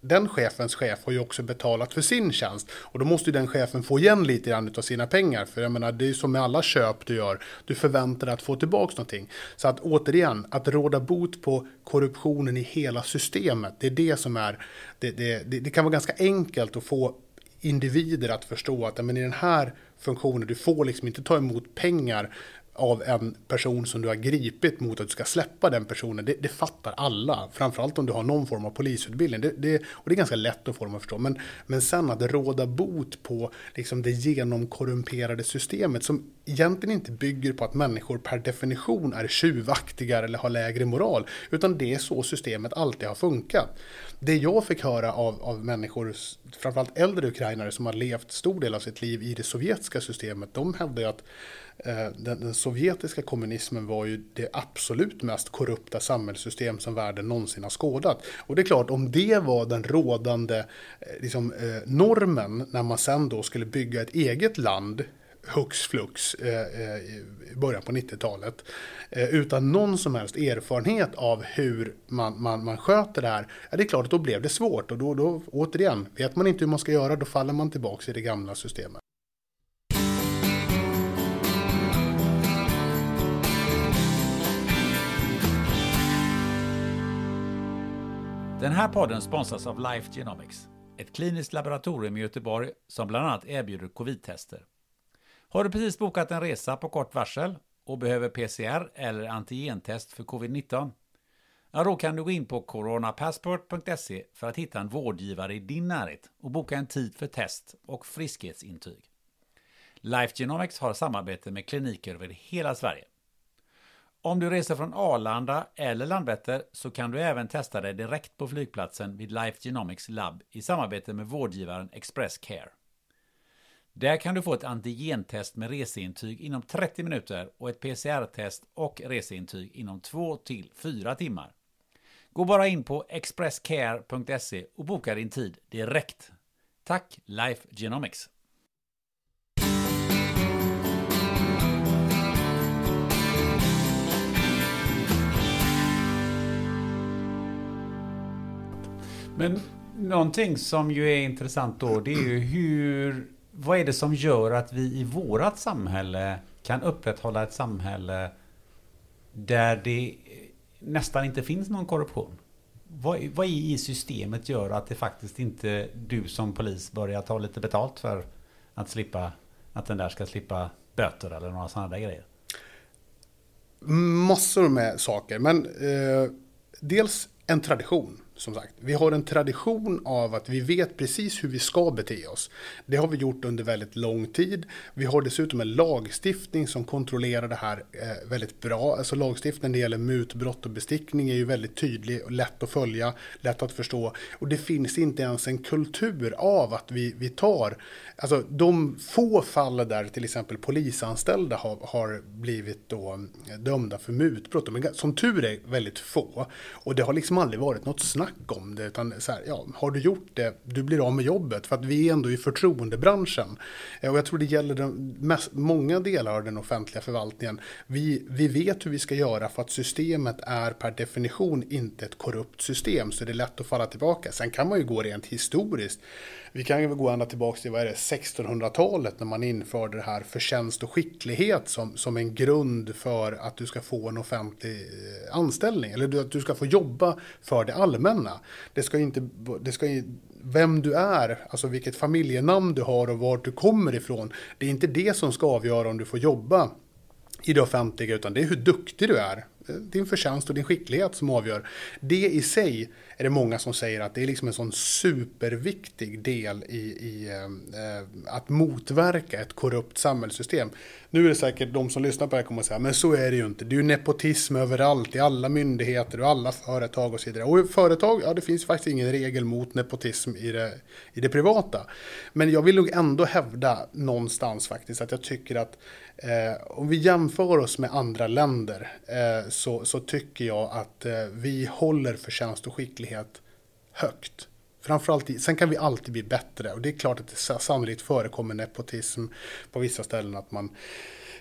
den chefens chef har ju också betalat för sin tjänst. Och då måste ju den chefen få igen lite grann av sina pengar. För jag menar, det är ju som med alla köp du gör. Du förväntar dig att få tillbaka någonting. Så att återigen, att råda bot på korruptionen i hela systemet. Det är det som är, det, det, det, det kan vara ganska enkelt att få individer att förstå att men i den här funktionen, du får liksom inte ta emot pengar av en person som du har gripit mot att du ska släppa den personen, det, det fattar alla. Framförallt om du har någon form av polisutbildning. Det, det, och det är ganska lätt att få dem att förstå. Men, men sen att råda bot på liksom det genomkorrumperade systemet som egentligen inte bygger på att människor per definition är tjuvaktigare eller har lägre moral. Utan det är så systemet alltid har funkat. Det jag fick höra av, av människor, framförallt äldre ukrainare som har levt stor del av sitt liv i det sovjetiska systemet, de hävdar ju att Eh, den, den, sovjetiska kommunismen var ju det absolut mest korrupta samhällssystem som världen någonsin har skådat. Och det är klart, om det var den rådande eh, liksom, eh, normen när man sen då skulle bygga ett eget land hux flux i början på 90-talet utan någon som helst erfarenhet av hur man, man, man sköter det här. Ja, det är klart att då blev det svårt och då, då återigen, vet man inte hur man ska göra då faller man tillbaka i det gamla systemet. Den här podden sponsras av Life Genomics, ett kliniskt laboratorium i Göteborg som bland annat erbjuder covid-tester. Har du precis bokat en resa på kort varsel och behöver PCR eller antigentest för covid-19? Ja, då kan du gå in på coronapassport.se för att hitta en vårdgivare i din närhet och boka en tid för test och friskhetsintyg. Life Genomics har samarbete med kliniker över hela Sverige. Om du reser från Arlanda eller Landvetter så kan du även testa dig direkt på flygplatsen vid Life Genomics Lab i samarbete med vårdgivaren Express Care. Där kan du få ett antigentest med reseintyg inom 30 minuter och ett PCR-test och reseintyg inom 2 till 4 timmar. Gå bara in på expresscare.se och boka din tid direkt. Tack Life Genomics! Men någonting som ju är intressant då, det är ju hur... Vad är det som gör att vi i vårat samhälle kan upprätthålla ett samhälle där det nästan inte finns någon korruption? Vad, vad i systemet gör att det faktiskt inte du som polis börjar ta lite betalt för att slippa att den där ska slippa böter eller några sådana där grejer? Massor med saker, men eh, dels en tradition som sagt. Vi har en tradition av att vi vet precis hur vi ska bete oss. Det har vi gjort under väldigt lång tid. Vi har dessutom en lagstiftning som kontrollerar det här eh, väldigt bra. Alltså lagstiftningen när det gäller mutbrott och bestickning är ju väldigt tydlig och lätt att följa, lätt att förstå. Och det finns inte ens en kultur av att vi, vi tar, alltså de få fall där till exempel polisanställda har, har blivit då eh, dömda för mutbrott, de är, som tur är väldigt få. Och det har liksom aldrig varit något snack om det, utan så här, ja, har du gjort det, du blir av med jobbet, för att vi är ändå i förtroendebranschen. Eh, och jag tror det gäller den mest, många delar av den offentliga förvaltningen. Vi, vi vet hur vi ska göra för att systemet är per definition inte ett korrupt system, så det är lätt att falla tillbaka. Sen kan man ju gå rent historiskt. Vi kan ju gå ända tillbaka till vad är det, 1600-talet när man införde det här förtjänst och skicklighet som, som en grund för att du ska få en offentlig eh, anställning. Eller att du ska få jobba för det allmänna. Det ska inte, det ska, vem du är, alltså vilket familjenamn du har och vart du kommer ifrån. Det är inte det som ska avgöra om du får jobba i det offentliga utan det är hur duktig du är din förtjänst och din skicklighet som avgör. Det i sig är det många som säger att det är liksom en sån superviktig del i, i eh, att motverka ett korrupt samhällssystem. Nu är det säkert de som lyssnar på det här kommer att säga, men så är det ju inte. Det är ju nepotism överallt, i alla myndigheter och alla företag och så vidare. Och i företag, ja det finns faktiskt ingen regel mot nepotism i det, i det privata. Men jag vill nog ändå hävda någonstans faktiskt att jag tycker att eh, om vi jämför oss med andra länder eh, så, så tycker jag att eh, vi håller förtjänst och skicklighet högt. Framförallt, sen kan vi alltid bli bättre och det är klart att det sannolikt förekommer nepotism på vissa ställen att man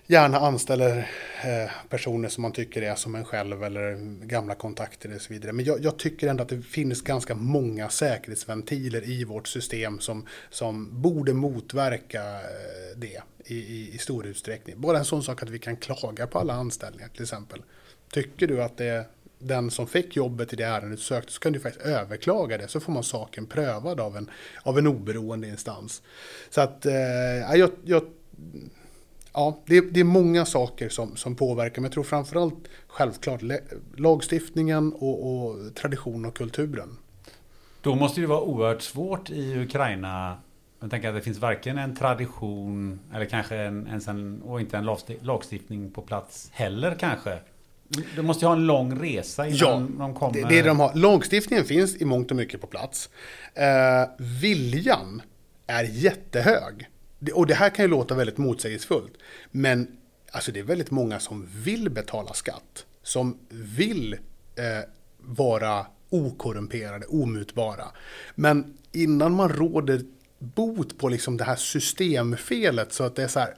gärna anställer eh, personer som man tycker är som en själv eller gamla kontakter och så vidare. Men jag, jag, tycker ändå att det finns ganska många säkerhetsventiler i vårt system som, som borde motverka eh, det i, i, i stor utsträckning. Bara en sån sak att vi kan klaga på alla anställningar till exempel. Tycker du att det är den som fick jobbet i det ärendet sökte så kan du faktiskt överklaga det så får man saken prövad av en, av en oberoende instans. Så att eh, jag, jag, ja, det, det, är många saker som, som påverkar men jag tror framförallt självklart lagstiftningen och, och tradition och kulturen. Då måste det vara oerhört svårt i Ukraina jag tänker att det finns varken en tradition eller kanske en, en, och inte en lagstiftning på plats heller kanske. De måste ju ha en lång resa innan ja, de kommer. Det, det de har. Lagstiftningen finns i mångt och mycket på plats. Eh, viljan är jättehög. Och det här kan ju låta väldigt motsägelsefullt. Men alltså det är väldigt många som vill betala skatt. Som vill eh, vara okorrumperade, omutbara. Men innan man råder bot på liksom det här systemfelet så att det är så här,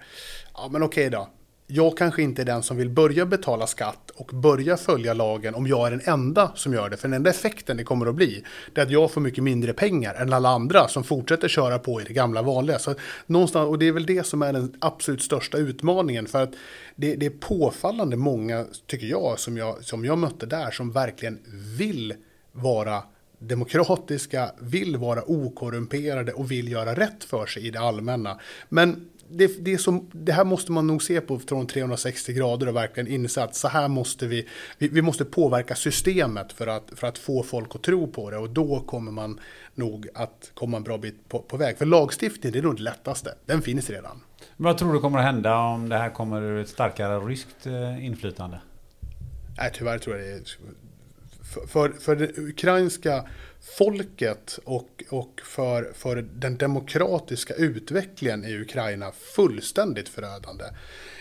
ja men okej då, jag kanske inte är den som vill börja betala skatt och börja följa lagen om jag är den enda som gör det. För den enda effekten det kommer att bli, det är att jag får mycket mindre pengar än alla andra som fortsätter köra på i det gamla vanliga. Så någonstans, och det är väl det som är den absolut största utmaningen. För att det, det är påfallande många, tycker jag, som jag, som jag mötte där, som verkligen vill vara demokratiska, vill vara okorrumperade och vill göra rätt för sig i det allmänna. Men det, det, som, det här måste man nog se på från 360 grader och verkligen inse att så här måste vi, vi, vi, måste påverka systemet för att, för att få folk att tro på det och då kommer man nog att komma en bra bit på, på väg. För lagstiftning det är nog det lättaste, den finns redan. Vad tror du kommer att hända om det här kommer ur ett starkare ryskt eh, inflytande? Nej, tyvärr tror jag det är för, för det ukrainska folket och, och för, för den demokratiska utvecklingen i Ukraina fullständigt förödande.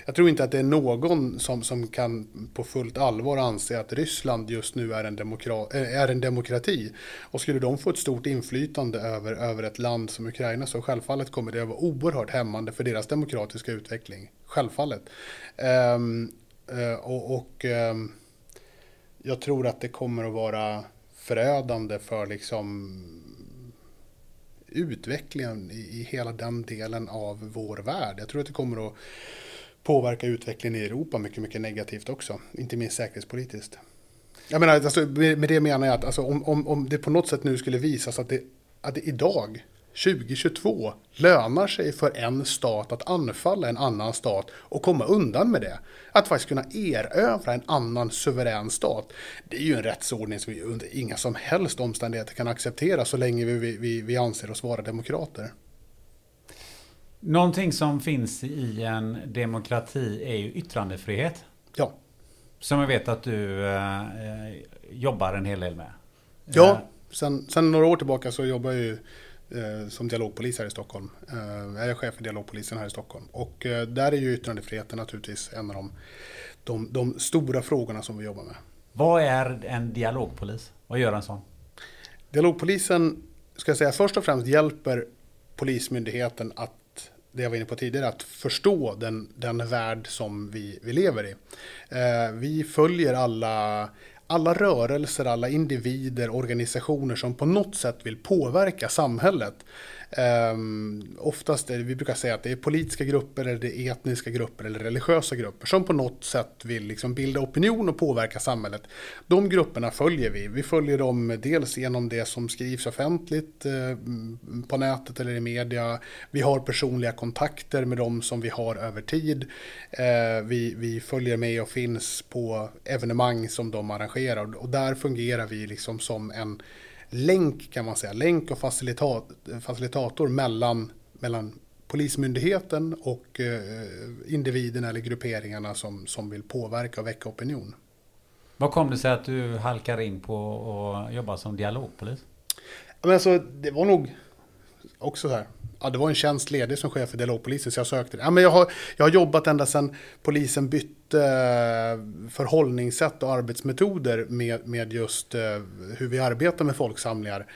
Jag tror inte att det är någon som, som kan på fullt allvar anse att Ryssland just nu är en, demokra eh, är en demokrati. Och skulle de få ett stort inflytande över, över ett land som Ukraina så självfallet kommer det att vara oerhört hämmande för deras demokratiska utveckling. Självfallet. Um, uh, och, och um, jag tror att det kommer att vara förödande för liksom utvecklingen i, hela den delen av vår värld. Jag tror att det kommer att påverka utvecklingen i Europa mycket, mycket negativt också. Inte minst säkerhetspolitiskt. Jag menar, alltså, med det menar jag att alltså, om, om, om det på något sätt nu skulle visas att det, att det idag 2022 lönar sig för en stat att anfalla en annan stat och komma undan med det. Att faktiskt kunna erövra en annan suverän stat. Det är ju en rättsordning som vi under inga som helst omständigheter kan acceptera så länge vi, vi, vi anser oss vara demokrater. Någonting som finns i en demokrati är ju yttrandefrihet. Ja. Som jag vet att du eh, jobbar en hel del med. Ja, eh. sen, sen några år tillbaka så jobbar jag ju som dialogpolis här i Stockholm. Eh, jag är chef för dialogpolisen här i Stockholm. Och eh, där är ju yttrandefriheten naturligtvis en av de, de, de, stora frågorna som vi jobbar med. Vad är en dialogpolis? Vad gör en sån? Dialogpolisen, ska jag säga, först och främst hjälper Polismyndigheten att det jag var inne på tidigare, att förstå den, den värld som vi, vi lever i. Eh, vi följer alla, alla rörelser, alla individer, organisationer som på något sätt vill påverka samhället. Um, oftast är det, vi brukar säga att det är politiska grupper, eller det är etniska grupper eller religiösa grupper som på något sätt vill liksom bilda opinion och påverka samhället. De grupperna följer vi. Vi följer dem dels genom det som skrivs offentligt eh, på nätet eller i media. Vi har personliga kontakter med dem som vi har över tid. Eh, vi, vi följer med och finns på evenemang som de arrangerar och där fungerar vi liksom som en länk kan man säga, länk och facilitat, facilitator mellan, mellan Polismyndigheten och eh, individerna eller grupperingarna som, som vill påverka och väcka opinion. Vad kom det sig att du halkar in på att jobba som dialogpolis? Men alltså, det var nog också så här ja, det var en tjänst ledig som chef för dialogpolisen så jag sökte det. Ja, men jag, har, jag har jobbat ända sedan polisen bytte eh, förhållningssätt och arbetsmetoder med, med just eh, hur vi arbetar med folksamlingar.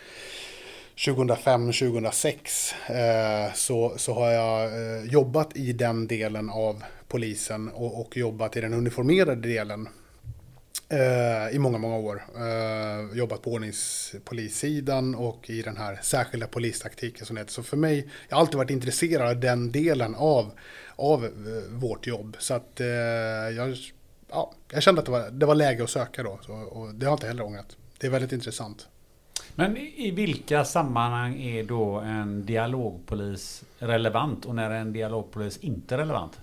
2005-2006 eh, så, så har jag jobbat i den delen av polisen och, och jobbat i den uniformerade delen Eh, i många, många år. Eh, jobbat på ordningspolissidan och i den här särskilda polistaktiken som det heter. Så för mig, jag har alltid varit intresserad av den delen av, av eh, vårt jobb. Så att jag, ja, jag kände att det var, det var läge att söka då. Så, och det har jag inte heller ångrat. Det är väldigt intressant. Men i vilka sammanhang är då en dialogpolis relevant och när är en dialogpolis inte relevant?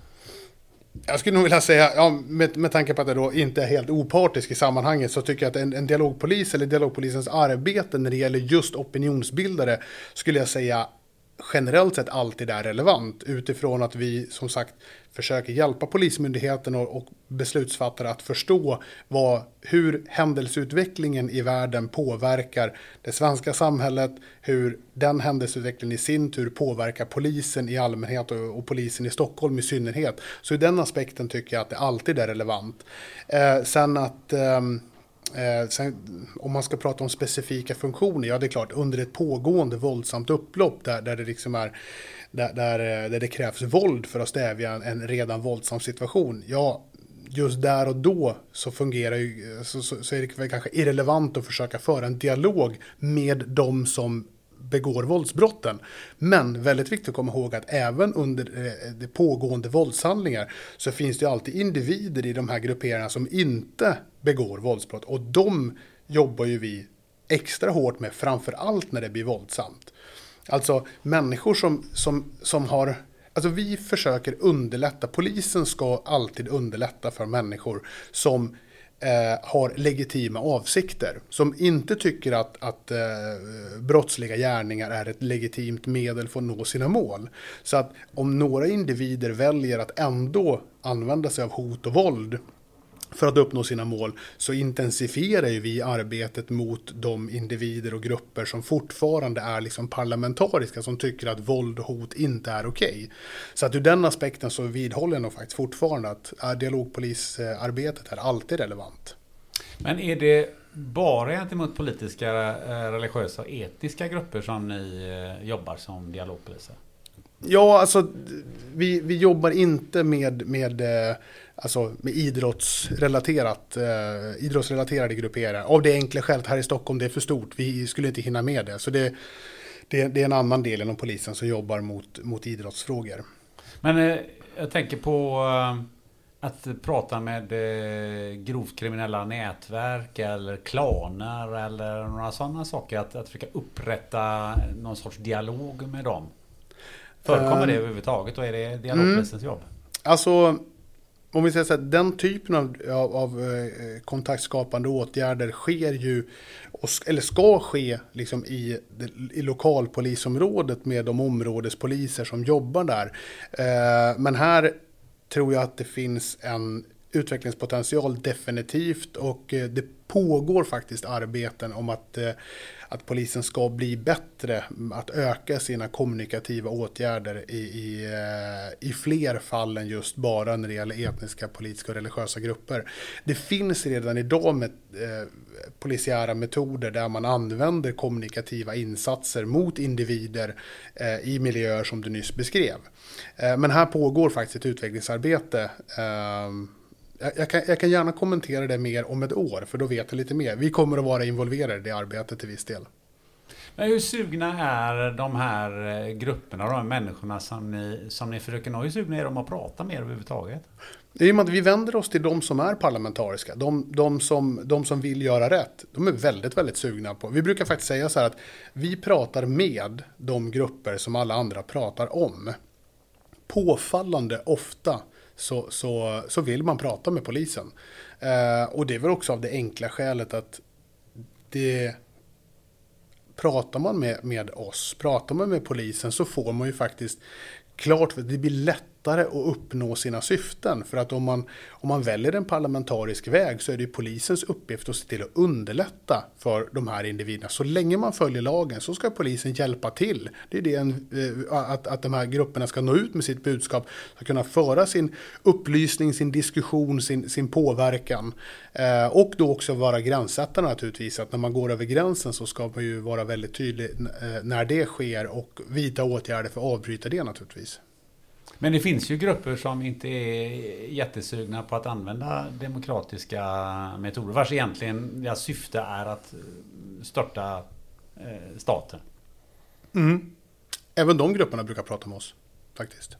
Jag skulle nog vilja säga, ja, med, med tanke på att jag då inte är helt opartisk i sammanhanget, så tycker jag att en, en dialogpolis eller dialogpolisens arbete när det gäller just opinionsbildare skulle jag säga generellt sett alltid är relevant utifrån att vi som sagt försöker hjälpa Polismyndigheten och, och beslutsfattare att förstå vad, hur händelseutvecklingen i världen påverkar det svenska samhället, hur den händelseutvecklingen i sin tur påverkar polisen i allmänhet och, och polisen i Stockholm i synnerhet. Så i den aspekten tycker jag att det alltid är relevant. Eh, sen att eh, Eh, sen, om man ska prata om specifika funktioner, ja det är klart under ett pågående våldsamt upplopp där, där det liksom är där, där, eh, där det krävs våld för att stävja en, en redan våldsam situation. Ja, just där och då så fungerar ju, eh, så, så, så är det kanske irrelevant att försöka föra en dialog med de som begår våldsbrotten. Men väldigt viktigt att komma ihåg att även under eh, det pågående våldshandlingar så finns det alltid individer i de här grupperingarna som inte begår våldsbrott. Och de jobbar ju vi extra hårt med, framför allt när det blir våldsamt. Alltså människor som, som, som har Alltså vi försöker underlätta, polisen ska alltid underlätta för människor som eh, har legitima avsikter. Som inte tycker att, att eh, brottsliga gärningar är ett legitimt medel för att nå sina mål. Så att om några individer väljer att ändå använda sig av hot och våld för att uppnå sina mål så intensifierar vi arbetet mot de individer och grupper som fortfarande är liksom parlamentariska som tycker att våld och hot inte är okej. Okay. Så att ur den aspekten så vidhåller jag nog faktiskt fortfarande att dialogpolisarbetet är alltid relevant. Men är det bara gentemot politiska, eh, religiösa och etiska grupper som ni eh, jobbar som dialogpoliser? Ja, alltså vi, vi jobbar inte med, med alltså med idrottsrelaterat, eh, idrottsrelaterade grupperingar. Av det enkla skälet här i Stockholm, det är för stort. Vi skulle inte hinna med det. Så det, det, det är en annan del inom polisen som jobbar mot, mot idrottsfrågor. Men eh, jag tänker på att prata med eh, grovt kriminella nätverk eller klaner eller några sådana saker? Att, att försöka upprätta någon sorts dialog med dem? Förekommer det överhuvudtaget och är det dialogpolisens mm. jobb? Alltså, om vi säger så här, den typen av, av, av eh, kontaktskapande åtgärder sker ju, eller ska ske liksom i, i lokalpolisområdet med de områdespoliser som jobbar där. Eh, men här tror jag att det finns en utvecklingspotential definitivt och eh, det pågår faktiskt arbeten om att, eh, att polisen ska bli bättre, att öka sina kommunikativa åtgärder i, i, eh, i fler fall än just bara när det gäller etniska, politiska och religiösa grupper. Det finns redan idag med, eh, polisiära metoder där man använder kommunikativa insatser mot individer eh, i miljöer som du nyss beskrev. Eh, men här pågår faktiskt ett utvecklingsarbete eh, jag kan, jag kan gärna kommentera det mer om ett år, för då vet jag lite mer. Vi kommer att vara involverade i det arbetet till viss del. Men hur sugna är de här eh, grupperna, de här människorna som ni, som ni försöker nå? Hur sugna är de att prata med överhuvudtaget? I och med att vi vänder oss till de som är parlamentariska, de, de, som, de som vill göra rätt, de är väldigt, väldigt sugna på. Vi brukar faktiskt säga så här att vi pratar med de grupper som alla andra pratar om. Påfallande ofta så, så, så vill man prata med polisen. Eh, och det är väl också av det enkla skälet att det pratar man med, med oss, pratar man med polisen så får man ju faktiskt klart för det blir lätt lättare att uppnå sina syften. För att om man, om man väljer en parlamentarisk väg så är det polisens uppgift att se till att underlätta för de här individerna. Så länge man följer lagen så ska polisen hjälpa till. Det är det en, eh, att, att de här grupperna ska nå ut med sitt budskap, ska kunna föra sin upplysning, sin diskussion, sin, sin påverkan. Eh, och då också vara gränssättare naturligtvis. Att när man går över gränsen så ska man ju vara väldigt tydlig eh, när det sker och vidta åtgärder för att avbryta det naturligtvis. Men det finns ju grupper som inte är jättesugna på att använda demokratiska metoder. Vars egentligen deras syfte är att störta eh, staten. Mm. Även de grupperna brukar prata med oss faktiskt.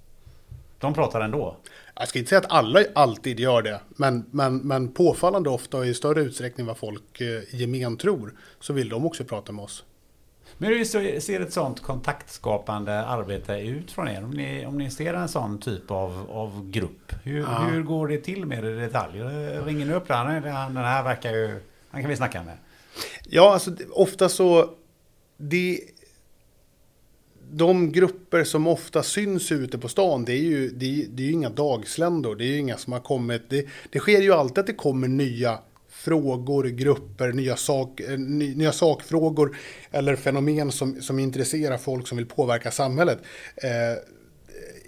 De pratar ändå? Jag ska inte säga att alla alltid gör det, men, men, men påfallande ofta och i större utsträckning vad folk eh, gemen tror, så vill de också prata med oss. Men hur ser ett sånt kontaktskapande arbete ut från er? Om ni, om ni ser en sån typ av, av grupp, hur, ja. hur går det till mer i detalj? Ringer ni upp den? Den här verkar ju... Han kan vi snacka med. Ja, alltså ofta så... Det, de grupper som ofta syns ute på stan, det är ju, det, det är inga dagsländor. Det är ju inga som har kommit... Det, det sker ju alltid att det kommer nya frågor, grupper, nya, sak, eh, nya sakfrågor eller fenomen som, som intresserar folk som vill påverka samhället. Eh,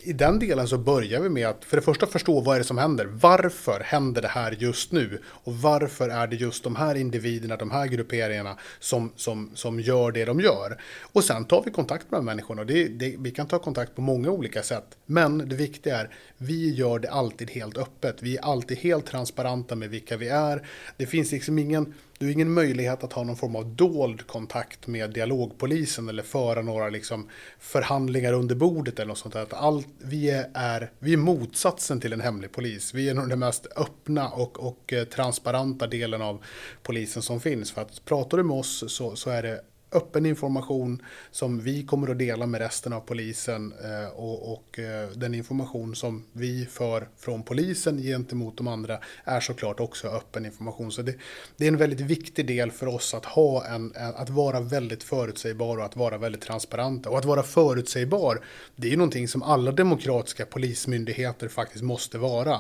i den delen så börjar vi med att för det första förstå vad är det som händer. Varför händer det här just nu? Och varför är det just de här individerna, de här grupperingarna som, som, som gör det de gör? Och sen tar vi kontakt med människorna. Det, det, vi kan ta kontakt på många olika sätt. Men det viktiga är, vi gör det alltid helt öppet. Vi är alltid helt transparenta med vilka vi är. Det finns liksom ingen du har ingen möjlighet att ha någon form av dold kontakt med dialogpolisen eller föra några liksom förhandlingar under bordet eller något sånt där. Allt, vi, är, vi är motsatsen till en hemlig polis. Vi är nog den mest öppna och, och eh, transparenta delen av polisen som finns. För att pratar du med oss så, så är det öppen information som vi kommer att dela med resten av polisen eh, och, och eh, den information som vi för från polisen gentemot de andra är såklart också öppen information. Så det, det är en väldigt viktig del för oss att ha en, att vara väldigt förutsägbar och att vara väldigt transparenta. Och att vara förutsägbar, det är ju någonting som alla demokratiska polismyndigheter faktiskt måste vara.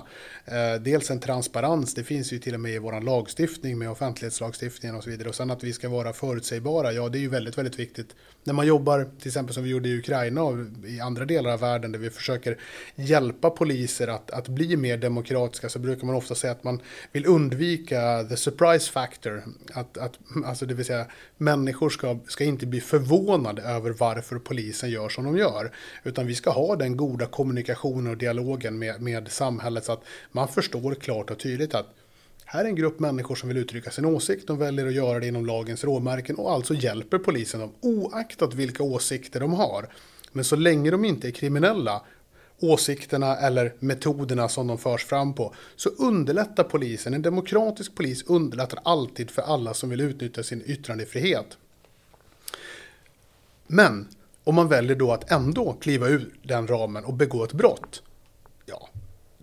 Eh, dels en transparens, det finns ju till och med i vår lagstiftning med offentlighetslagstiftningen och så vidare. Och sen att vi ska vara förutsägbara, ja det ju väldigt, väldigt viktigt. När man jobbar, till exempel som vi gjorde i Ukraina och i andra delar av världen där vi försöker hjälpa poliser att, att bli mer demokratiska så brukar man ofta säga att man vill undvika the surprise factor. Att, att, alltså det vill säga människor ska, ska inte bli förvånade över varför polisen gör som de gör. Utan vi ska ha den goda kommunikationen och dialogen med, med samhället så att man förstår klart och tydligt att här är en grupp människor som vill uttrycka sin åsikt. De väljer att göra det inom lagens råmärken och alltså hjälper polisen dem oaktat vilka åsikter de har. Men så länge de inte är kriminella åsikterna eller metoderna som de förs fram på, så underlättar polisen, en demokratisk polis underlättar alltid för alla som vill utnyttja sin yttrandefrihet. Men om man väljer då att ändå kliva ur den ramen och begå ett brott,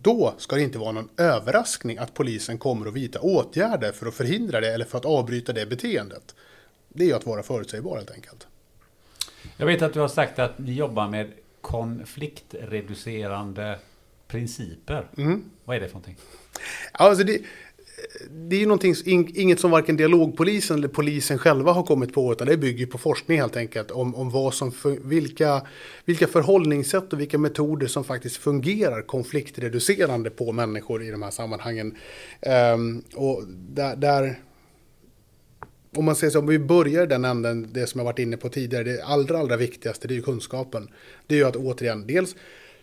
då ska det inte vara någon överraskning att polisen kommer att vidta åtgärder för att förhindra det eller för att avbryta det beteendet. Det är att vara förutsägbar helt enkelt. Jag vet att du har sagt att ni jobbar med konfliktreducerande principer. Mm. Vad är det för någonting? Alltså det, det är ju någonting, inget som varken dialogpolisen eller polisen själva har kommit på, utan det bygger på forskning helt enkelt om, om vad som, vilka, vilka förhållningssätt och vilka metoder som faktiskt fungerar konfliktreducerande på människor i de här sammanhangen. Um, och där, där om man säger så, om vi börjar den änden, det som jag varit inne på tidigare, det allra, allra viktigaste det är ju kunskapen. Det är ju att återigen, dels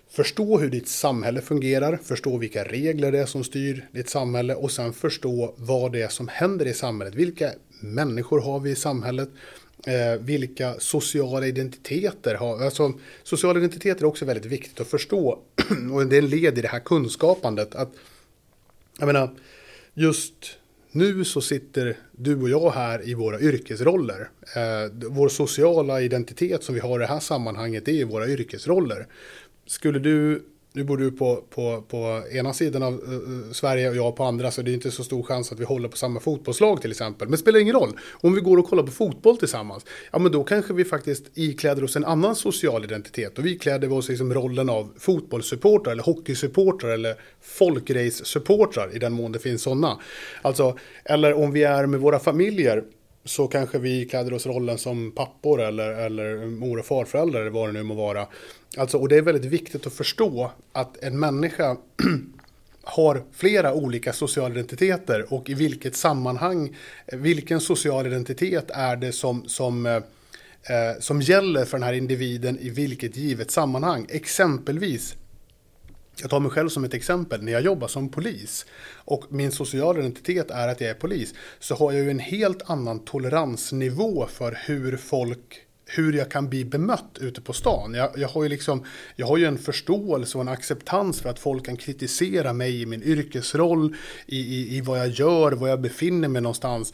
förstå hur ditt samhälle fungerar, förstå vilka regler det är som styr ditt samhälle och sen förstå vad det är som händer i samhället. Vilka människor har vi i samhället? Eh, vilka sociala identiteter har alltså, Sociala identiteter är också väldigt viktigt att förstå och det är en led i det här kunskapandet. Att, jag menar, just nu så sitter du och jag här i våra yrkesroller. Eh, vår sociala identitet som vi har i det här sammanhanget är våra yrkesroller. Skulle du nu bor du på, på, på ena sidan av uh, Sverige och jag på andra så det är inte så stor chans att vi håller på samma fotbollslag till exempel. Men det spelar ingen roll. Om vi går och kollar på fotboll tillsammans, ja men då kanske vi faktiskt ikläder oss en annan social identitet. Och vi kläder oss liksom rollen av fotbollssupportrar eller hockeysupportrar eller folkrace-supportrar i den mån det finns sådana. Alltså, eller om vi är med våra familjer så kanske vi kläder oss rollen som pappor eller, eller mor och farföräldrar eller vad det nu må vara. Alltså, och det är väldigt viktigt att förstå att en människa har flera olika sociala identiteter och i vilket sammanhang, vilken social identitet är det som, som, eh, eh som gäller för den här individen i vilket givet sammanhang. Exempelvis jag tar mig själv som ett exempel. När jag jobbar som polis och min sociala identitet är att jag är polis så har jag ju en helt annan toleransnivå för hur folk hur jag kan bli bemött ute på stan. Jag, jag, har ju liksom, jag har ju en förståelse och en acceptans för att folk kan kritisera mig i min yrkesroll, i, i, i vad jag gör, var jag befinner mig någonstans.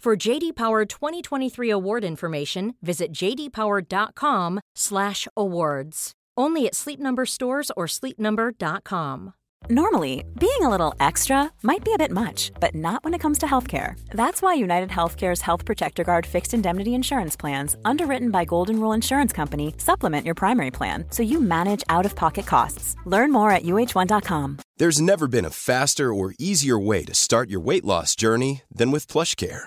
For JD Power 2023 award information, visit jdpower.com/awards. Only at Sleep Number stores or sleepnumber.com. Normally, being a little extra might be a bit much, but not when it comes to healthcare. That's why United Healthcare's Health Protector Guard fixed indemnity insurance plans, underwritten by Golden Rule Insurance Company, supplement your primary plan so you manage out-of-pocket costs. Learn more at uh1.com. There's never been a faster or easier way to start your weight loss journey than with PlushCare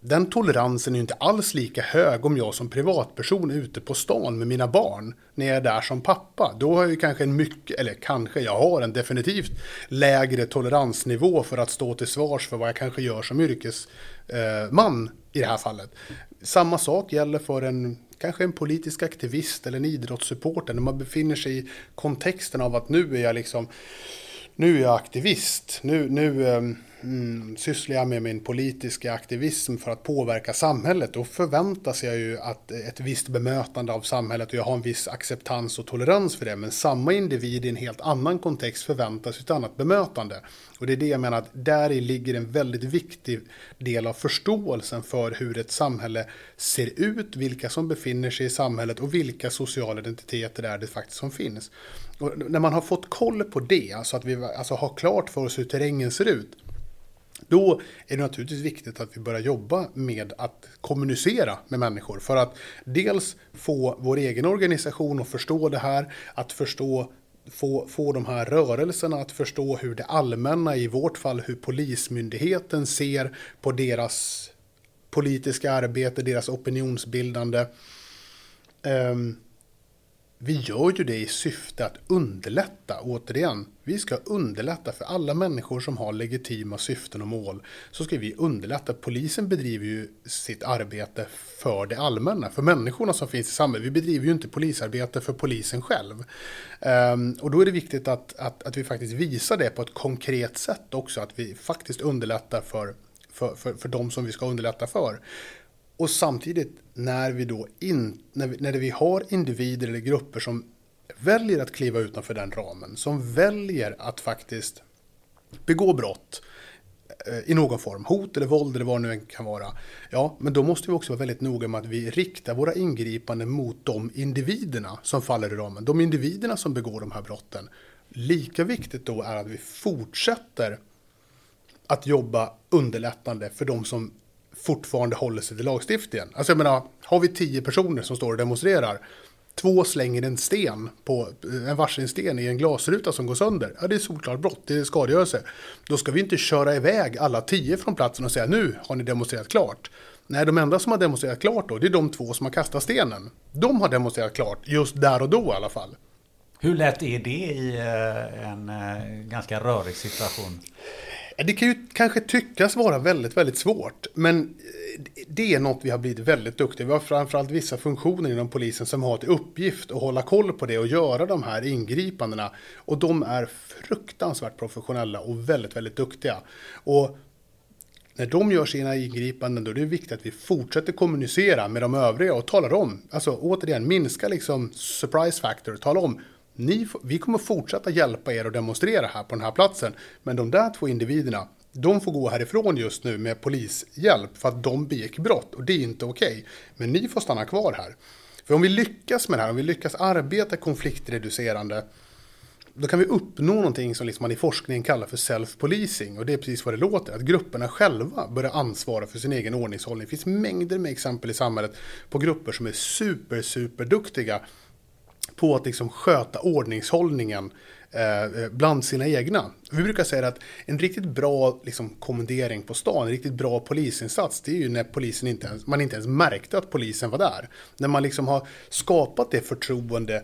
Den toleransen är inte alls lika hög om jag som privatperson är ute på stan med mina barn när jag är där som pappa. Då har jag ju kanske en mycket, eller kanske, jag har en definitivt lägre toleransnivå för att stå till svars för vad jag kanske gör som yrkesman eh, i det här fallet. Samma sak gäller för en kanske en politisk aktivist eller en idrottssupporter när man befinner sig i kontexten av att nu är jag liksom nu är jag aktivist, nu, nu, ehm, mm, sysslar jag med min politiska aktivism för att påverka samhället, då förväntas jag ju att ett visst bemötande av samhället och jag har en viss acceptans och tolerans för det. Men samma individ i en helt annan kontext förväntas ett annat bemötande. Och det är det jag menar att där ligger en väldigt viktig del av förståelsen för hur ett samhälle ser ut, vilka som befinner sig i samhället och vilka sociala identiteter det är det faktiskt som finns. Och när man har fått koll på det, alltså att vi alltså har klart för oss hur terrängen ser ut, då är det naturligtvis viktigt att vi börjar jobba med att kommunicera med människor. För att dels få vår egen organisation att förstå det här, att förstå få, få de här rörelserna att förstå hur det allmänna, i vårt fall hur Polismyndigheten ser på deras politiska arbete, deras opinionsbildande. Um, vi gör ju det i syfte att underlätta, återigen. Vi ska underlätta för alla människor som har legitima syften och mål. Så ska vi underlätta. Polisen bedriver ju sitt arbete för det allmänna, för människorna som finns i samhället. Vi bedriver ju inte polisarbete för polisen själv. Um, och då är det viktigt att, att, att vi faktiskt visar det på ett konkret sätt också, att vi faktiskt underlättar för, för, för, för de som vi ska underlätta för. Och samtidigt när vi då in, när, vi, när vi har individer eller grupper som väljer att kliva utanför den ramen, som väljer att faktiskt begå brott eh, i någon form, hot eller våld eller vad det nu kan vara. Ja, men då måste vi också vara väldigt noga med att vi riktar våra ingripanden mot de individerna som faller i ramen, de individerna som begår de här brotten. Lika viktigt då är att vi fortsätter att jobba underlättande för de som fortfarande håller sig till lagstiftningen. Alltså jag menar, har vi tio personer som står och demonstrerar, två slänger en sten på eh, en varsin sten i en glasruta som går sönder. Ja, det är solklart brott, det är skadegörelse. Då ska vi inte köra iväg alla tio från platsen och säga nu har ni demonstrerat klart. Nej, de enda som har demonstrerat klart då, det är de två som har kastat stenen. De har demonstrerat klart, just där och då i alla fall. Hur lätt är det i eh, en eh, ganska rörig situation? Det kan ju kanske tyckas vara väldigt, väldigt svårt. Men eh, det är något vi har blivit väldigt duktiga. Vi har framförallt vissa funktioner inom polisen som har till uppgift att hålla koll på det och göra de här ingripandena. Och de är fruktansvärt professionella och väldigt, väldigt duktiga. Och när de gör sina ingripanden då är det viktigt att vi fortsätter kommunicera med de övriga och talar om, alltså återigen minska liksom surprise factor, tala om ni, vi kommer fortsätta hjälpa er att demonstrera här på den här platsen. Men de där två individerna, de får gå härifrån just nu med polishjälp för att de begick brott och det är inte okej. Okay. Men ni får stanna kvar här. För om vi lyckas med det här, om vi lyckas arbeta konfliktreducerande, då kan vi uppnå någonting som liksom man i forskningen kallar för self-policing. Och det är precis vad det låter, att grupperna själva börjar ansvara för sin egen ordningshållning. Det finns mängder med exempel i samhället på grupper som är super, super duktiga på att liksom sköta ordningshållningen eh, eh, bland sina egna. Vi brukar säga att en riktigt bra liksom, kommendering på stan, en riktigt bra polisinsats, det är ju när polisen inte ens, man inte ens märkte att polisen var där. När man liksom har skapat det förtroende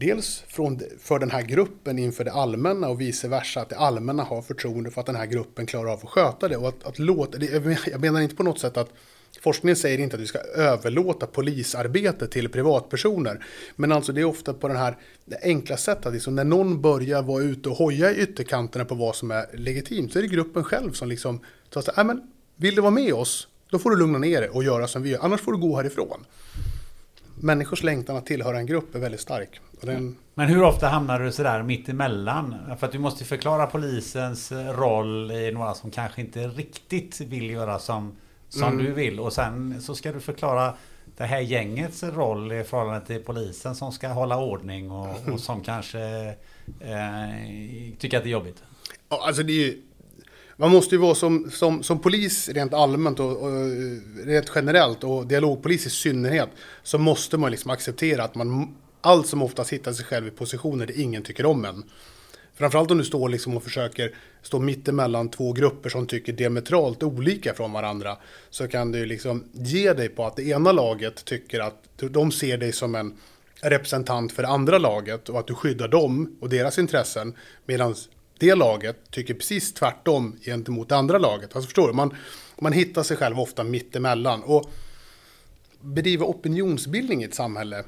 Dels från, för den här gruppen inför det allmänna och vice versa, att det allmänna har förtroende för att den här gruppen klarar av att sköta det. Och att, att låta, jag menar inte på något sätt att Forskningen säger inte att vi ska överlåta polisarbete till privatpersoner. Men alltså det är ofta på den här det enkla sättet, liksom när någon börjar vara ute och hoja i ytterkanterna på vad som är legitimt, så är det gruppen själv som liksom tar sig, äh, men vill du vara med oss, då får du lugna ner dig och göra som vi gör, annars får du gå härifrån. Människors längtan att tillhöra en grupp är väldigt stark. Den... Men hur ofta hamnar du sådär mitt emellan? För att du måste förklara polisens roll i några som kanske inte riktigt vill göra som som mm. du vill. Och sen så ska du förklara det här gängets roll i förhållande till polisen som ska hålla ordning och, och som kanske eh, tycker att det är jobbigt. Ja, alltså det är ju, man måste ju vara som, som, som polis rent allmänt och, och rent generellt och dialogpolis i synnerhet så måste man liksom acceptera att man allt som oftast hittar sig själv i positioner där ingen tycker om en. Framförallt om du står liksom och försöker stå mittemellan två grupper som tycker diametralt olika från varandra. Så kan du liksom ge dig på att det ena laget tycker att de ser dig som en representant för det andra laget och att du skyddar dem och deras intressen. Medan det laget tycker precis tvärtom gentemot det andra laget. Alltså förstår du? Man, man hittar sig själv ofta mittemellan. Och bedriva opinionsbildning i ett samhälle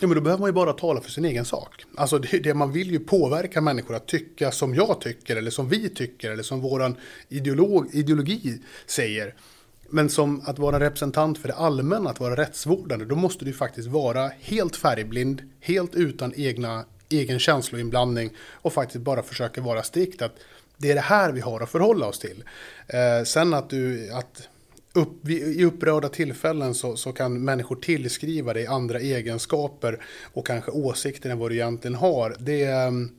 Ja, men då behöver man ju bara tala för sin egen sak. Alltså det, det, man vill ju påverka människor att tycka som jag tycker, eller som vi tycker, eller som våran ideolog, ideologi säger. Men som att vara representant för det allmänna, att vara rättsvårdande, då måste du faktiskt vara helt färgblind, helt utan egna, egen känsloinblandning och faktiskt bara försöka vara strikt. Att det är det här vi har att förhålla oss till. Eh, sen att du, att upp, i upprörda tillfällen så, så, kan människor tillskriva dig andra egenskaper och kanske åsikter än vad du egentligen har. Det, ehm,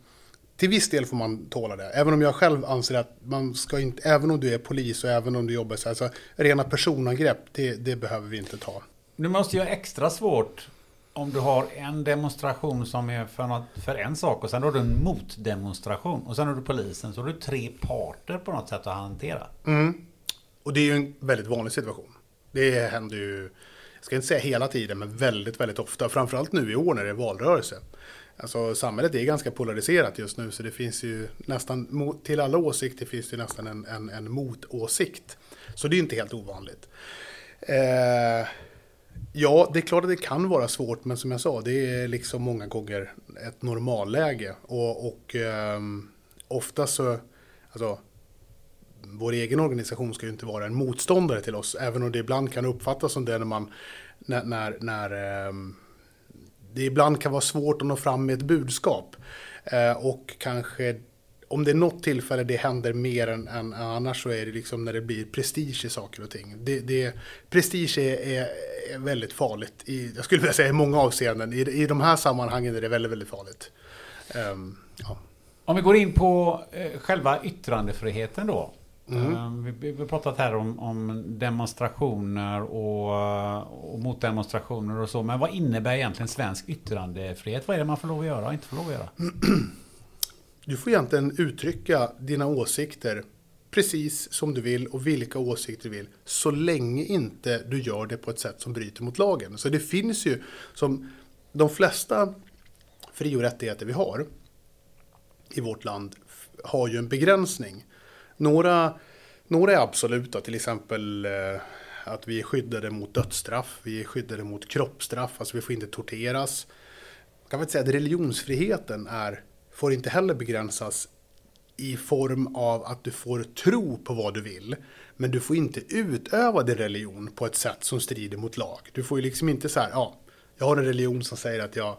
till viss del får man tåla det. Även om jag själv anser att man ska inte, även om du är polis och även om du jobbar så här, så rena personangrepp, det, det behöver vi inte ta. Du måste ju ha extra svårt om du har en demonstration som är för, något, för en sak och sen har du en motdemonstration och sen har du polisen så har du tre parter på något sätt att hantera. Mm. Och det är ju en väldigt vanlig situation. Det händer ju, jag ska inte säga hela tiden, men väldigt, väldigt ofta. Framförallt nu i år när det är valrörelse. Alltså samhället är ganska polariserat just nu så det finns ju nästan, till alla åsikter finns det nästan en, en, en motåsikt. Så det är inte helt ovanligt. Eh, ja, det är klart att det kan vara svårt, men som jag sa, det är liksom många gånger ett normalläge. Och, och eh, ofta så, alltså vår egen organisation ska ju inte vara en motståndare till oss, även om det ibland kan uppfattas som det när man när, när, när ehm, det ibland kan vara svårt att nå fram med ett budskap. Eh, och kanske om det är något tillfälle det händer mer än, än, annars så är det liksom när det blir prestige i saker och ting. Det, det, prestige är, är, väldigt farligt, i, jag skulle vilja säga i många avseenden. I, I de här sammanhangen är det väldigt, väldigt farligt. Um, ja. Om vi går in på eh, själva yttrandefriheten då. Mm. Ehm, vi, har pratat här om, om demonstrationer och, och motdemonstrationer och så. Men vad innebär egentligen svensk yttrandefrihet? Vad är det man får lov att göra och inte får lov att göra? Du får egentligen uttrycka dina åsikter precis som du vill och vilka åsikter du vill. Så länge inte du gör det på ett sätt som bryter mot lagen. Så det finns ju som de flesta fri och rättigheter vi har i vårt land har ju en begränsning. Några, några är absoluta, till exempel eh, att vi är skyddade mot dödsstraff, vi är skyddade mot kroppsstraff, alltså vi får inte torteras. Jag kan väl säga att religionsfriheten är, får inte heller begränsas i form av att du får tro på vad du vill. Men du får inte utöva din religion på ett sätt som strider mot lag. Du får ju liksom inte så här, ja, jag har en religion som säger att jag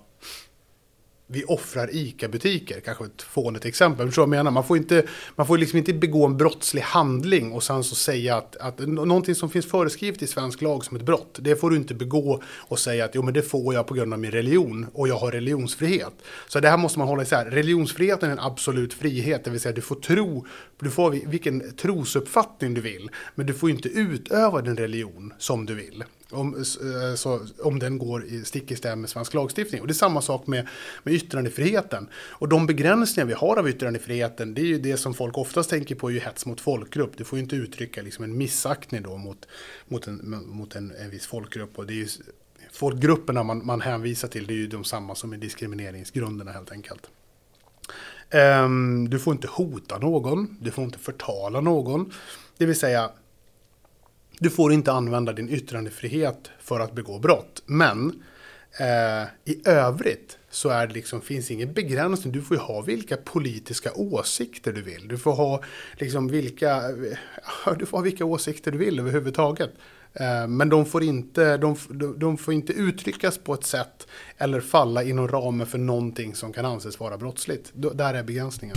vi offrar ICA-butiker, kanske ett fånigt exempel. Förstår jag menar? Man får, inte, man får liksom inte begå en brottslig handling och sen så säga att, att någonting som finns föreskrivet i svensk lag som ett brott, det får du inte begå och säga att jo men det får jag på grund av min religion och jag har religionsfrihet. Så det här måste man hålla isär. Religionsfriheten är en absolut frihet, det vill säga du får tro, du får vilken trosuppfattning du vill, men du får inte utöva din religion som du vill. Om, eh, så, om den går i stick i stäv med svensk lagstiftning. Och det är samma sak med, med yttrandefriheten. Och de begränsningar vi har av yttrandefriheten, det är ju det som folk oftast tänker på, är ju hets mot folkgrupp. Du får ju inte uttrycka liksom en missaktning då mot, mot, en, mot en, en viss folkgrupp. Och det är ju, folkgrupperna man, man hänvisar till, det är ju de samma som är diskrimineringsgrunderna helt enkelt. Um, du får inte hota någon, du får inte förtala någon. Det vill säga, du får inte använda din yttrandefrihet för att begå brott. Men eh, i övrigt så är det liksom, finns ingen begränsning. Du får ju ha vilka politiska åsikter du vill. Du får ha, liksom, vilka, eh, du får ha vilka åsikter du vill överhuvudtaget. Eh, men de får, inte, de, de får inte uttryckas på ett sätt eller falla inom ramen för någonting som kan anses vara brottsligt. Där är begränsningen.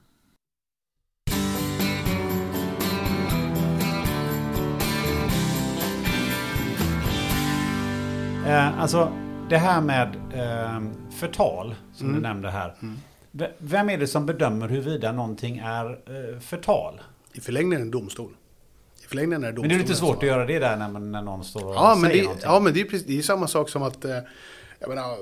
Eh, alltså det här med eh, förtal som Mm. du nämnde här. V- Vem är det som bedömer huruvida någonting är eh, förtal? I förlängningen en domstol. I förlängningen är det Men det är lite svårt att göra det där när, man, när någon står och Ja, men säger det, någonting. ja, men det är, precis, det är samma sak som att eh, jag menar,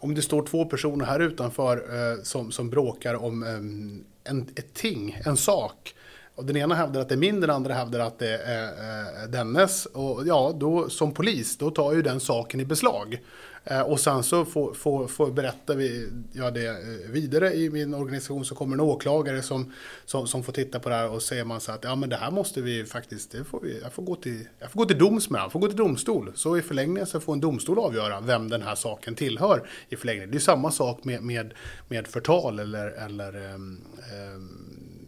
om det står två personer här utanför eh, som, som bråkar om eh, en, ett ting, en sak. Och den ena hävdar att det är min, den andra hävdar att det är eh, eh, dennes. Och ja, då som polis, då tar ju den saken i beslag. Eh, och sen så får, får, får berätta vi, ja, det eh, vidare i min organisation så kommer en åklagare som, som, som får titta på det här och säger man så att ja men det här måste vi faktiskt, det får vi, jag, får gå till, jag får gå till doms med, jag får gå till domstol. Så i förlängningen så får en domstol avgöra vem den här saken tillhör i förlängningen. Det är samma sak med, med, med förtal eller, eller ehm, ehm,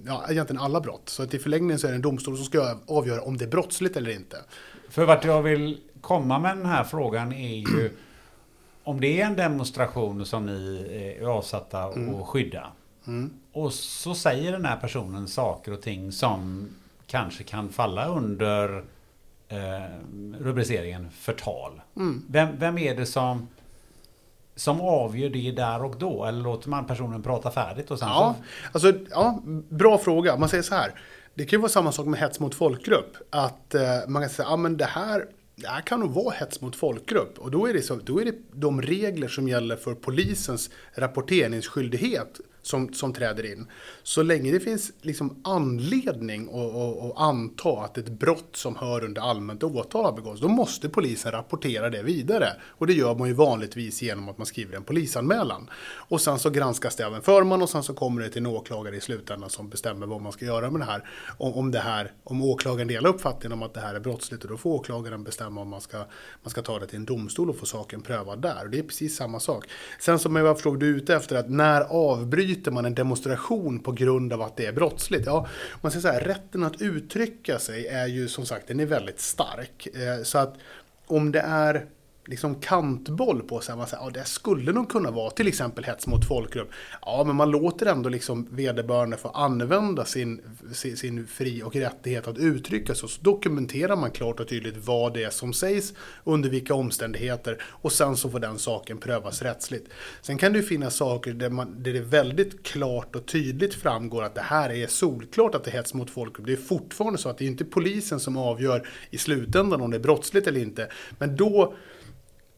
ja, egentligen alla brott. Så att i förlängningen så är det en domstol som ska avgöra om det är brottsligt eller inte. För vart jag vill komma med den här frågan är ju om det är en demonstration som ni är avsatta att skydda. Och så säger den här personen saker och ting som kanske kan falla under eh, rubriceringen förtal. Vem, vem är det som, som avgör det där och då? Eller låter man personen prata färdigt och sen Ja, så... alltså, ja, bra fråga. Man säger så här. Det kan ju vara samma sak med hets mot folkgrupp. Att eh, man kan säga, ja men det här, det här kan nog vara hets mot folkgrupp. Och då är, det så, då är det de regler som gäller för polisens rapporteringsskyldighet som, som träder in. Så länge det finns liksom anledning att, anta att ett brott som hör under allmänt åtal har begåtts, då måste polisen rapportera det vidare. Och det gör man ju vanligtvis genom att man skriver en polisanmälan. Och sen så granskas det av en förman och sen så kommer det till en åklagare i slutändan som bestämmer vad man ska göra med det här. Om, om, det här, om åklagaren delar uppfattningen om att det här är brottsligt, och då får åklagaren bestämma om man ska, man ska ta det till en domstol och få saken prövad där. Och det är precis samma sak. Sen som jag frågade du är ute efter, att när avbryter man en demonstration på grund av att det är brottsligt? Ja, man säger så här, rätten att uttrycka sig är ju som sagt, den är väldigt stark. Eh, så att om det är liksom kantboll på sig. Man säger, ja, det skulle nog kunna vara till exempel hets mot folkgrupp. Ja, men man låter ändå liksom vederbörande få använda sin, sin, sin fri och rättighet att uttrycka sig. Så dokumenterar man klart och tydligt vad det är som sägs, under vilka omständigheter och sen så får den saken prövas rättsligt. Sen kan det ju finnas saker där, man, där det väldigt klart och tydligt framgår att det här är solklart att det är hets mot folkgrupp. Det är fortfarande så att det är inte polisen som avgör i slutändan om det är brottsligt eller inte. Men då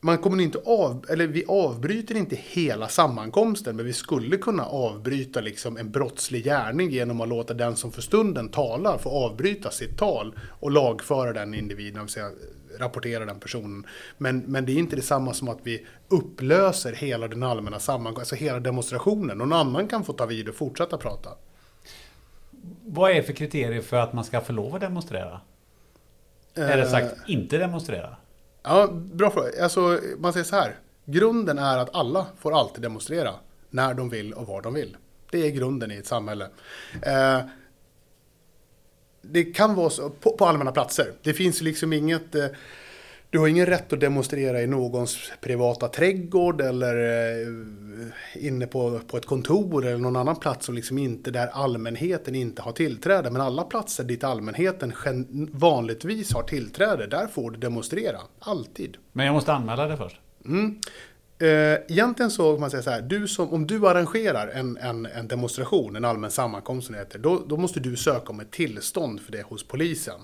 man kommer inte av, eller vi avbryter inte hela sammankomsten, men vi skulle kunna avbryta liksom en brottslig gärning genom att låta den som för stunden talar få avbryta sitt tal och lagföra den individen, det vill säga rapportera den personen. Men, men det är inte detsamma som att vi upplöser hela den allmänna sammankomsten, alltså hela demonstrationen. Någon annan kan få ta vid och fortsätta prata. Vad är det för kriterier för att man ska få lov att demonstrera? Eller Eh, sagt, inte demonstrera? Ja, bra fråga. Alltså, man säger så här. Grunden är att alla får alltid demonstrera när de vill och var de vill. Det är grunden i ett samhälle. Eh, det kan vara så på, på allmänna platser. Det finns liksom inget... Eh, du har ingen rätt att demonstrera i någons privata trädgård eller eh, inne på, på ett kontor eller någon annan plats som liksom inte där allmänheten inte har tillträde. Men alla platser dit allmänheten vanligtvis har tillträde, där får du demonstrera. Alltid. Men jag måste anmäla det först. Eh, egentligen så kan man säga så här, du som, om du arrangerar en, en, en demonstration, en allmän sammankomst som det heter, då, då måste du söka om ett tillstånd för det hos polisen.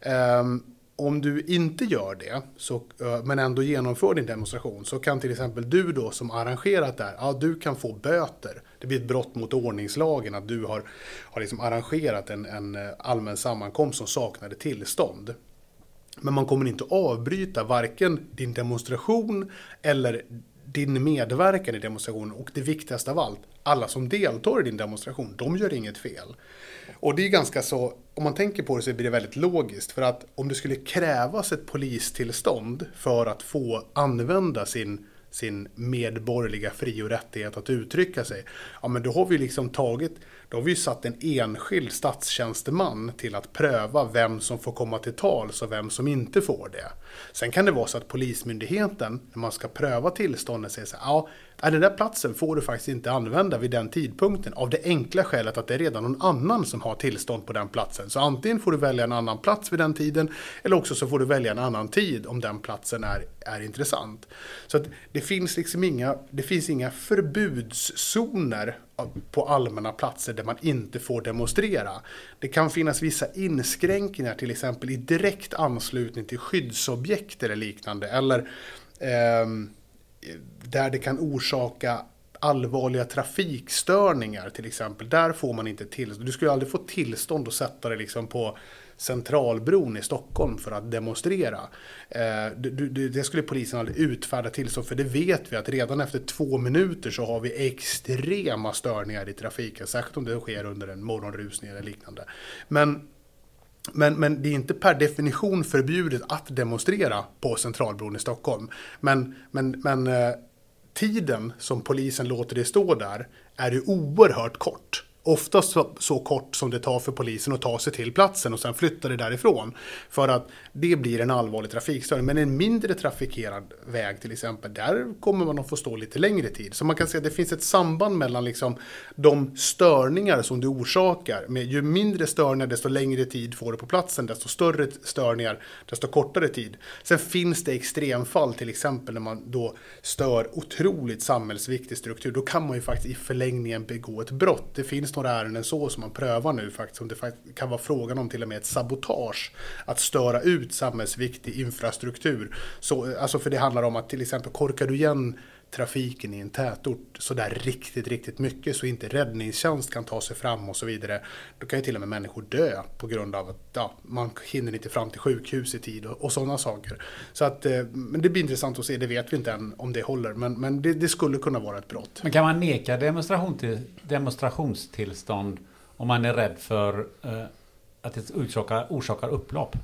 Ehm, om du inte gör det, så, eh, men ändå genomför din demonstration, så kan till exempel du då som arrangerat det här, ja du kan få böter. Det blir ett brott mot ordningslagen att du har, har liksom arrangerat en, en eh, allmän sammankomst som saknade tillstånd. Men man kommer inte avbryta varken din demonstration eller din medverkan i demonstrationen. Och det viktigaste av allt, alla som deltar i din demonstration, de gör inget fel. Och det är ganska så, om man tänker på det så blir det väldigt logiskt. För att om det skulle krävas ett polistillstånd för att få använda sin sin medborgerliga fri och rättighet att uttrycka sig. Ja, men då har vi liksom tagit, då har vi satt en enskild statstjänsteman till att pröva vem som får komma till tals och vem som inte får det. Sen kan det vara så att Polismyndigheten, när man ska pröva tillståndet, säger så här, ja, den där platsen får du faktiskt inte använda vid den tidpunkten av det enkla skälet att det är redan någon annan som har tillstånd på den platsen. Så antingen får du välja en annan plats vid den tiden eller också så får du välja en annan tid om den platsen är, är intressant. Så att det finns liksom inga, det finns inga förbudszoner på allmänna platser där man inte får demonstrera. Det kan finnas vissa inskränkningar till exempel i direkt anslutning till skyddsobjekt eller liknande eller eh, där det kan orsaka allvarliga trafikstörningar till exempel. Där får man inte tillstånd. Du skulle aldrig få tillstånd att sätta dig liksom på Centralbron i Stockholm för att demonstrera. Eh, det skulle polisen aldrig utfärda tillstånd för det vet vi att redan efter två minuter så har vi extrema störningar i trafiken. Särskilt om det sker under en morgonrusning eller liknande. Men men, men det är inte per definition förbjudet att demonstrera på Centralbron i Stockholm. Men, men, men eh, tiden som polisen låter det stå där är ju oerhört kort. Oftast så, så, kort som det tar för polisen att ta sig till platsen och sen flytta det därifrån. För att det blir en allvarlig trafikstörning. Men en mindre trafikerad väg till exempel, där kommer man att få stå lite längre tid. Så man kan säga att det finns ett samband mellan liksom de störningar som du orsakar. Med ju mindre störningar, desto längre tid får du på platsen. Desto större störningar, desto kortare tid. Sen finns det extremfall, till exempel när man då stör otroligt samhällsviktig struktur. Då kan man ju faktiskt i förlängningen begå ett brott. Det finns några ärenden så som man prövar nu faktiskt. Om det kan vara frågan om till och med ett sabotage. Att störa ut samhällsviktig infrastruktur. Så, alltså för det handlar om att till exempel korkar du igen trafiken i en tätort sådär riktigt, riktigt mycket så inte räddningstjänst kan ta sig fram och så vidare. Då kan ju till och med människor dö på grund av att ja, man hinner inte fram till sjukhus i tid och, och sådana saker. Så att, eh, men det blir intressant att se, det vet vi inte än om det håller, men, men det, det skulle kunna vara ett brott. Men kan man neka demonstration till, demonstrationstillstånd om man är rädd för eh, att det orsakar, orsakar upplopp?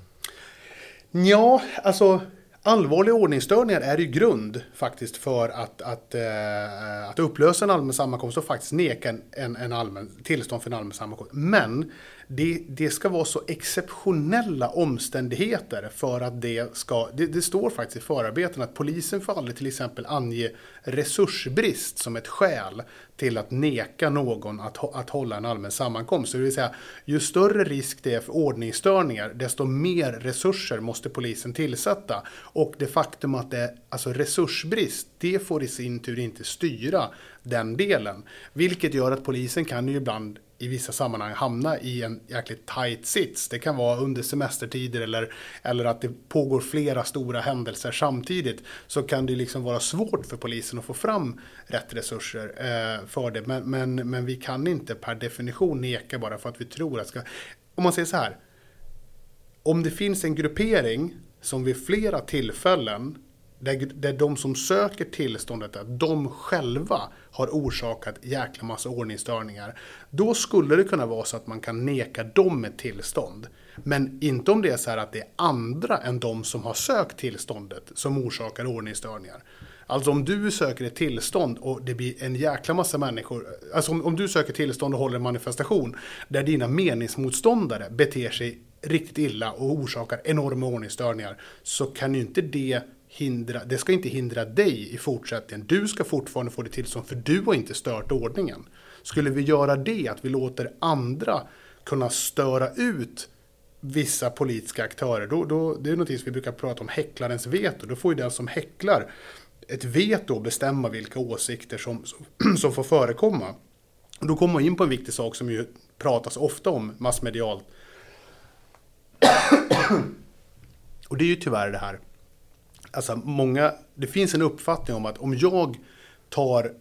Ja, alltså Allvarliga ordningsstörningar är ju grund faktiskt för att, att, eh, att upplösa en allmän sammankomst och faktiskt neka en, en allmän, tillstånd för en allmän sammankomst. Men det, det ska vara så exceptionella omständigheter för att det ska... Det, det står faktiskt i förarbetena att polisen får aldrig till exempel ange resursbrist som ett skäl till att neka någon att, att hålla en allmän sammankomst. Så det vill säga, ju större risk det är för ordningsstörningar, desto mer resurser måste polisen tillsätta. Och det faktum att det är alltså resursbrist, det får i sin tur inte styra den delen. Vilket gör att polisen kan ju ibland i vissa sammanhang hamna i en jäkligt tight sits. Det kan vara under semestertider eller, eller att det pågår flera stora händelser samtidigt. Så kan det liksom vara svårt för polisen att få fram rätt resurser eh, för det. Men, men, men vi kan inte per definition neka bara för att vi tror att ska... Om man säger så här. Om det finns en gruppering som vid flera tillfällen där, där de som söker tillståndet, att de själva har orsakat jäkla massa ordningsstörningar. Då skulle det kunna vara så att man kan neka dem ett tillstånd. Men inte om det är så här att det är andra än de som har sökt tillståndet som orsakar ordningsstörningar. Alltså om du söker ett tillstånd och det blir en jäkla massa människor. Alltså om, om du söker tillstånd och håller en manifestation där dina meningsmotståndare beter sig riktigt illa och orsakar enorma ordningsstörningar. Så kan ju inte det hindra, det ska inte hindra dig i fortsättningen. Du ska fortfarande få det till som för du har inte stört ordningen. Skulle vi göra det, att vi låter andra kunna störa ut vissa politiska aktörer, då, då, det är något som vi brukar prata om häcklarens veto. Då får ju den som häcklar ett veto att bestämma vilka åsikter som, som, som får förekomma. Och då kommer man in på en viktig sak som ju pratas ofta om massmedialt. Och det är ju tyvärr det här alltså många, det finns en uppfattning om att om jag tar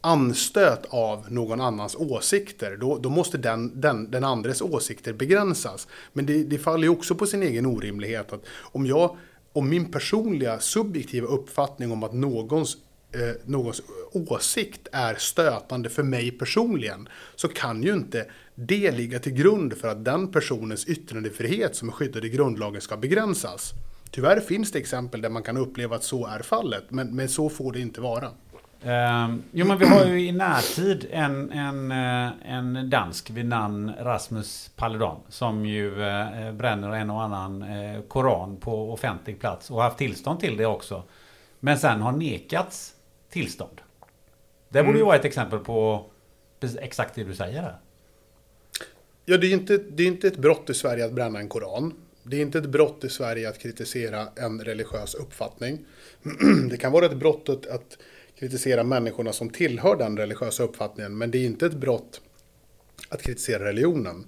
anstöt av någon annans åsikter, då, då måste den, den, den andres åsikter begränsas. Men det, det faller ju också på sin egen orimlighet att om jag, om min personliga subjektiva uppfattning om att någons eh, någons åsikt är stötande för mig personligen så kan ju inte det ligga till grund för att den personens yttrandefrihet som är skyddad i grundlagen ska begränsas. Tyvärr finns det exempel där man kan uppleva att så är fallet, men, men så får det inte vara. Uh, jo men vi har ju i närtid en, en, uh, en dansk vid namn Rasmus Paludan som ju uh, bränner en och annan uh, koran på offentlig plats och haft tillstånd till det också. Men sen har nekats tillstånd. Det borde mm. ju vara ett exempel på exakt det du säger här. Ja, det är, inte, det är inte ett brott i Sverige att bränna en koran. Det är inte ett brott i Sverige att kritisera en religiös uppfattning. Det kan vara ett brott att, att kritisera människorna som tillhör den religiösa uppfattningen, men det är inte ett brott att kritisera religionen.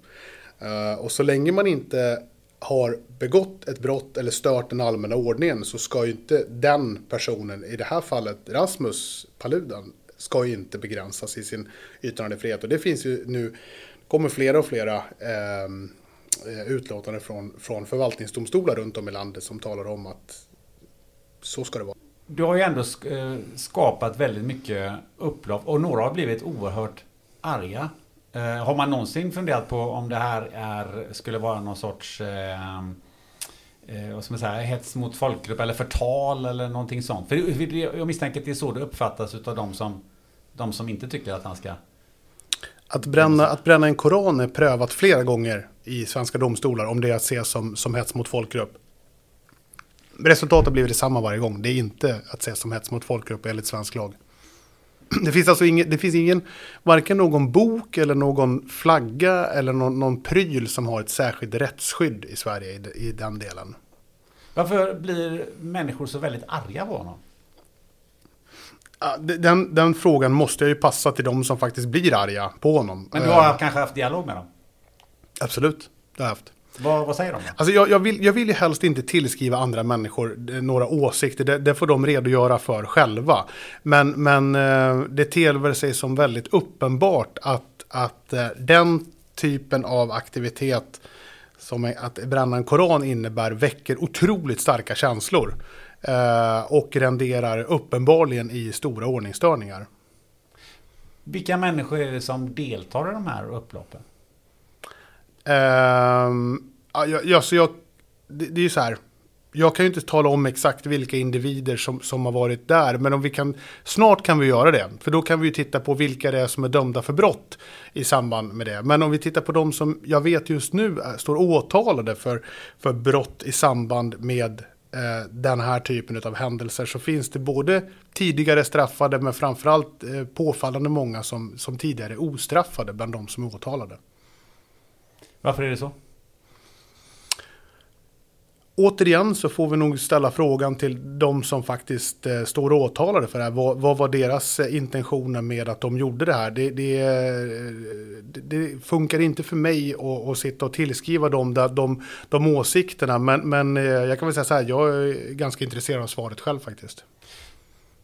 Eh, och så länge man inte har begått ett brott eller stört den allmänna ordningen så ska ju inte den personen, i det här fallet Rasmus Paludan, ska ju inte begränsas i sin yttrandefrihet. Och det finns ju nu, kommer flera och flera eh, utlåtanden från, från förvaltningsdomstolar runt om i landet som talar om att så ska det vara. Du har ju ändå eh, skapat väldigt mycket upplopp och några har blivit oerhört arga. Eh, har man någonsin funderat på om det här är, skulle vara någon sorts eh, eh, vad ska man säga, hets mot folkgrupp eller förtal eller någonting sånt? För jag misstänker att det är så det uppfattas av de som, de som inte tycker att han ska... Att bränna, att bränna en koran är prövat flera gånger i svenska domstolar om det är att se som, som hets mot folkgrupp. Resultatet blir detsamma varje gång. Det är inte att se som hets mot folkgrupp enligt svensk lag. Det finns alltså ingen, det finns ingen, varken någon bok eller någon flagga eller någon, någon pryl som har ett särskilt rättsskydd i Sverige i, i den delen. Varför blir människor så väldigt arga på honom? Den, den frågan måste jag ju passa till de som faktiskt blir arga på honom. Men du har uh, kanske haft dialog med dem? Absolut, det har jag haft. Vad, vad säger de? Alltså jag, jag, vill, jag vill ju helst inte tillskriva andra människor eh, några åsikter. Det, det får de redogöra för själva. Men, men eh, det tillver sig som väldigt uppenbart att, att eh, den typen av aktivitet som att bränna en koran innebär väcker otroligt starka känslor. och renderar uppenbarligen i stora ordningsstörningar. Vilka människor är det som deltar i de här upploppen? Um, ja, så jag, det, det är ju så här. Jag kan ju inte tala om exakt vilka individer som, som har varit där, men om vi kan, snart kan vi göra det. För då kan vi ju titta på vilka det är som är dömda för brott i samband med det. Men om vi tittar på de som jag vet just nu är, står åtalade för, för brott i samband med eh, den här typen av händelser så finns det både tidigare straffade men framförallt eh, påfallande många som, som tidigare ostraffade bland de som är åtalade. Varför är det så? Återigen så får vi nog ställa frågan till de som faktiskt eh, står åtalade för det här. Vad, vad var deras eh, intentioner med att de gjorde det här? Det, det, eh, det, funkar inte för mig att, att, sitta och tillskriva dem de, de, de åsikterna. Men, men jag kan väl säga så här, jag är ganska intresserad av svaret själv faktiskt.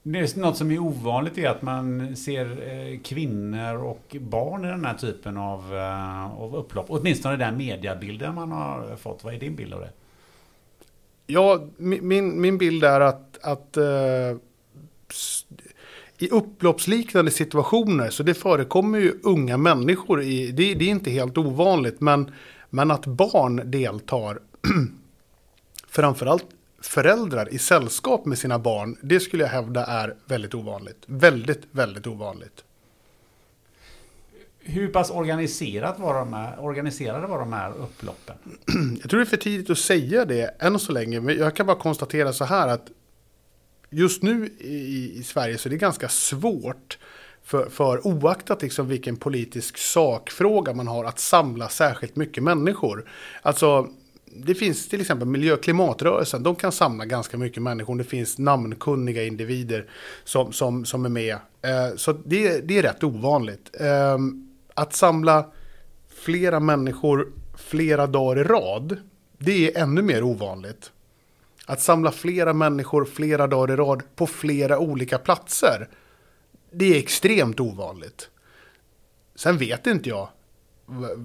Det något som är ovanligt är att man ser eh, kvinnor och barn i den här typen av, eh, av upplopp. Åtminstone den mediabilden man har fått. Vad är din bild av det? Ja, min, min bild är att, att uh, i upploppsliknande situationer så det förekommer ju unga människor i, det, det är inte helt ovanligt, men, men att barn deltar, framförallt föräldrar i sällskap med sina barn, det skulle jag hävda är väldigt ovanligt. Väldigt, väldigt ovanligt. Hur pass organiserat var de här, organiserade var de här upploppen? Jag tror det är för tidigt att säga det än så länge. Men jag kan bara konstatera så här att just nu i, i Sverige så är det ganska svårt för, för oaktat liksom vilken politisk sakfråga man har att samla särskilt mycket människor. Alltså det finns till exempel miljö och klimatrörelsen. De kan samla ganska mycket människor. Det finns namnkunniga individer som, som, som är med. Eh, så det, det är rätt ovanligt. Eh, att samla flera människor flera dagar i rad, det är ännu mer ovanligt. Att samla flera människor flera dagar i rad på flera olika platser, det är extremt ovanligt. Sen vet inte jag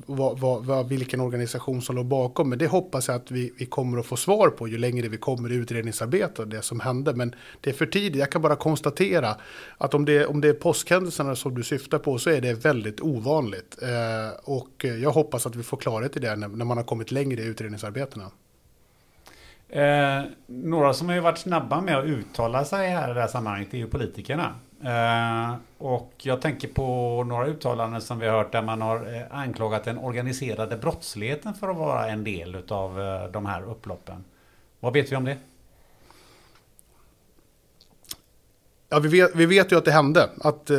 vad, vad, vad, vilken organisation som låg bakom. Men det hoppas jag att vi, vi kommer att få svar på ju längre vi kommer i utredningsarbetet och det som hände. Men det är för tidigt. Jag kan bara konstatera att om det, om det är påskhändelserna som du syftar på så är det väldigt ovanligt. Eh, och jag hoppas att vi får klarhet i det när, när man har kommit längre i utredningsarbetena. Eh, några som har varit snabba med att uttala sig här i det här sammanhanget är ju politikerna. Eh, och jag tänker på några uttalanden som vi har hört där man har eh, anklagat den organiserade brottsligheten för att vara en del av eh, de här upploppen. Vad vet vi om det? Ja, vi, vet, vi vet ju att det hände, att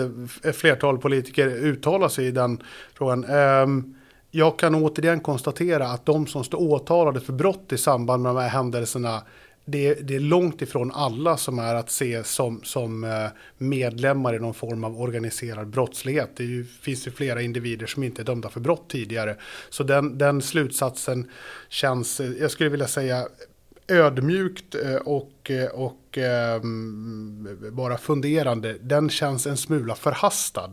ett flertal politiker uttalar sig i den frågan. Um, jag kan återigen konstatera att de som står åtalade för brott i samband med de här händelserna det, det, är långt ifrån alla som är att se som, som eh, medlemmar i någon form av organiserad brottslighet. Det ju, finns ju flera individer som inte är dömda för brott tidigare. Så den, den slutsatsen känns, eh, jag skulle vilja säga, ödmjukt eh, och, och um, bara funderande. Den känns en smula förhastad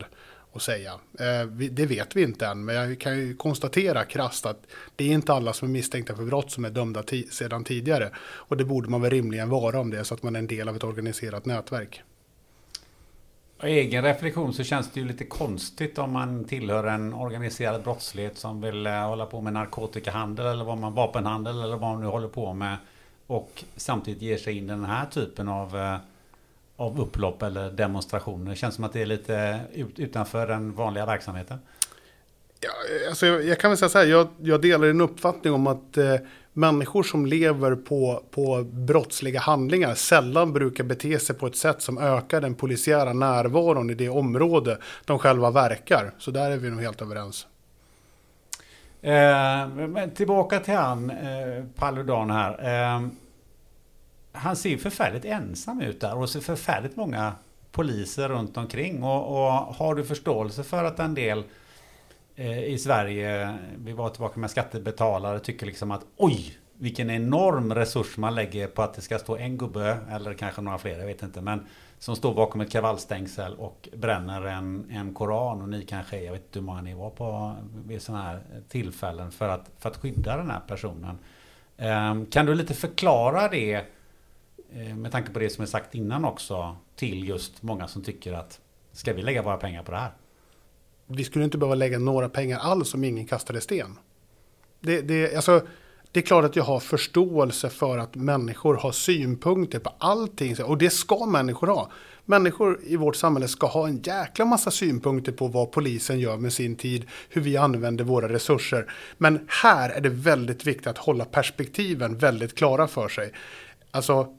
att säga. Eh, det vet vi inte än, men jag kan ju konstatera krasst att det är inte alla som är misstänkta för brott som är dömda sedan tidigare. Och det borde man väl rimligen vara om det är så att man är en del av ett organiserat nätverk. Av egen reflektion så känns det ju lite konstigt om man tillhör en organiserad brottslighet som vill eh, hålla på med narkotikahandel eller vad man, vapenhandel eller vad man nu håller på med. Och samtidigt ger sig in i den här typen av eh, av upplopp eller demonstrationer? Det känns som att det är lite ut, utanför den vanliga verksamheten. Ja, alltså jag, jag kan väl säga så här, jag, jag delar en uppfattning om att eh, människor som lever på, på brottsliga handlingar sällan brukar bete sig på ett sätt som ökar den polisiära närvaron i det område de själva verkar. Så där är vi nog helt överens. Eh, tillbaka till han, eh, Paludan här. Eh, han ser förfärligt ensam ut där och ser förfärligt många poliser runt omkring. Och, och har du förståelse för att en del eh, i Sverige, vi var tillbaka med skattebetalare, tycker liksom att oj, vilken enorm resurs man lägger på att det ska stå en gubbe, eller kanske några fler, jag vet inte, men som står bakom ett kravallstängsel och bränner en, en koran och ni kanske, jag vet inte hur många ni var på vid sådana här tillfällen för att, för att skydda den här personen. Um, kan du lite förklara det Eh, med tanke på det som är sagt innan också till just många som tycker att ska vi lägga våra pengar på det här? Vi skulle inte behöva lägga några pengar alls om ingen kastade sten. Det, det, alltså, det är klart att jag har förståelse för att människor har synpunkter på allting. Och det ska människor ha. Människor i vårt samhälle ska ha en jäkla massa synpunkter på vad polisen gör med sin tid, hur vi använder våra resurser. Men här är det väldigt viktigt att hålla perspektiven väldigt klara för sig. Alltså,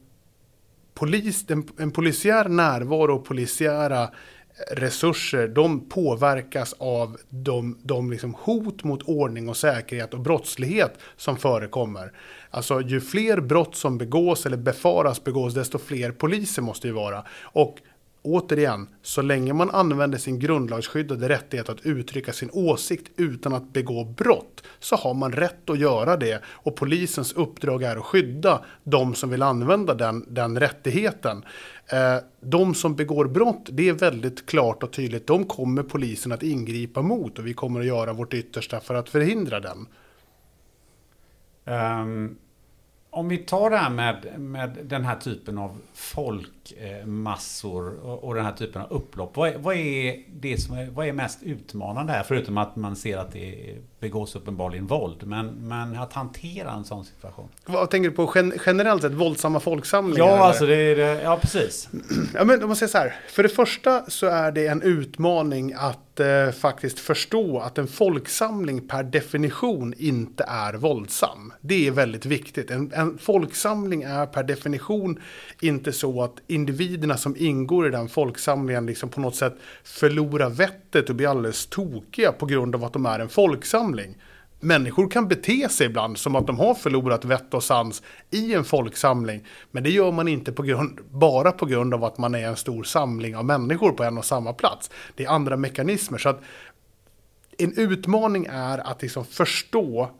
polis, en, en polisiär närvaro och polisiära resurser, de påverkas av de, de liksom hot mot ordning och säkerhet och brottslighet som förekommer. Alltså ju fler brott som begås eller befaras begås, desto fler poliser måste det ju vara. Och återigen, så länge man använder sin grundlagsskyddade rättighet att uttrycka sin åsikt utan att begå brott så har man rätt att göra det och polisens uppdrag är att skydda de som vill använda den, den rättigheten. Eh, de som begår brott, det är väldigt klart och tydligt, de kommer polisen att ingripa mot och vi kommer att göra vårt yttersta för att förhindra den. Um, om vi tar det här med, med den här typen av folk folkmassor och, och den här typen av upplopp. Vad är, vad är det som är, vad är mest utmanande här? Förutom att man ser att det begås uppenbarligen våld. Men, men att hantera en sån situation. Vad tänker du på generellt sett? Våldsamma folksamlingar? Ja, alltså det är, ja precis. Ja, men om man säger så här. För det första så är det en utmaning att eh, faktiskt förstå att en folksamling per definition inte är våldsam. Det är väldigt viktigt. En, en folksamling är per definition inte så att individerna som ingår i den folksamlingen liksom på något sätt förlorar vettet och blir alldeles tokiga på grund av att de är en folksamling. Människor kan bete sig ibland som att de har förlorat vett och sans i en folksamling. Men det gör man inte på grund, bara på grund av att man är en stor samling av människor på en och samma plats. Det är andra mekanismer. Så att en utmaning är att liksom förstå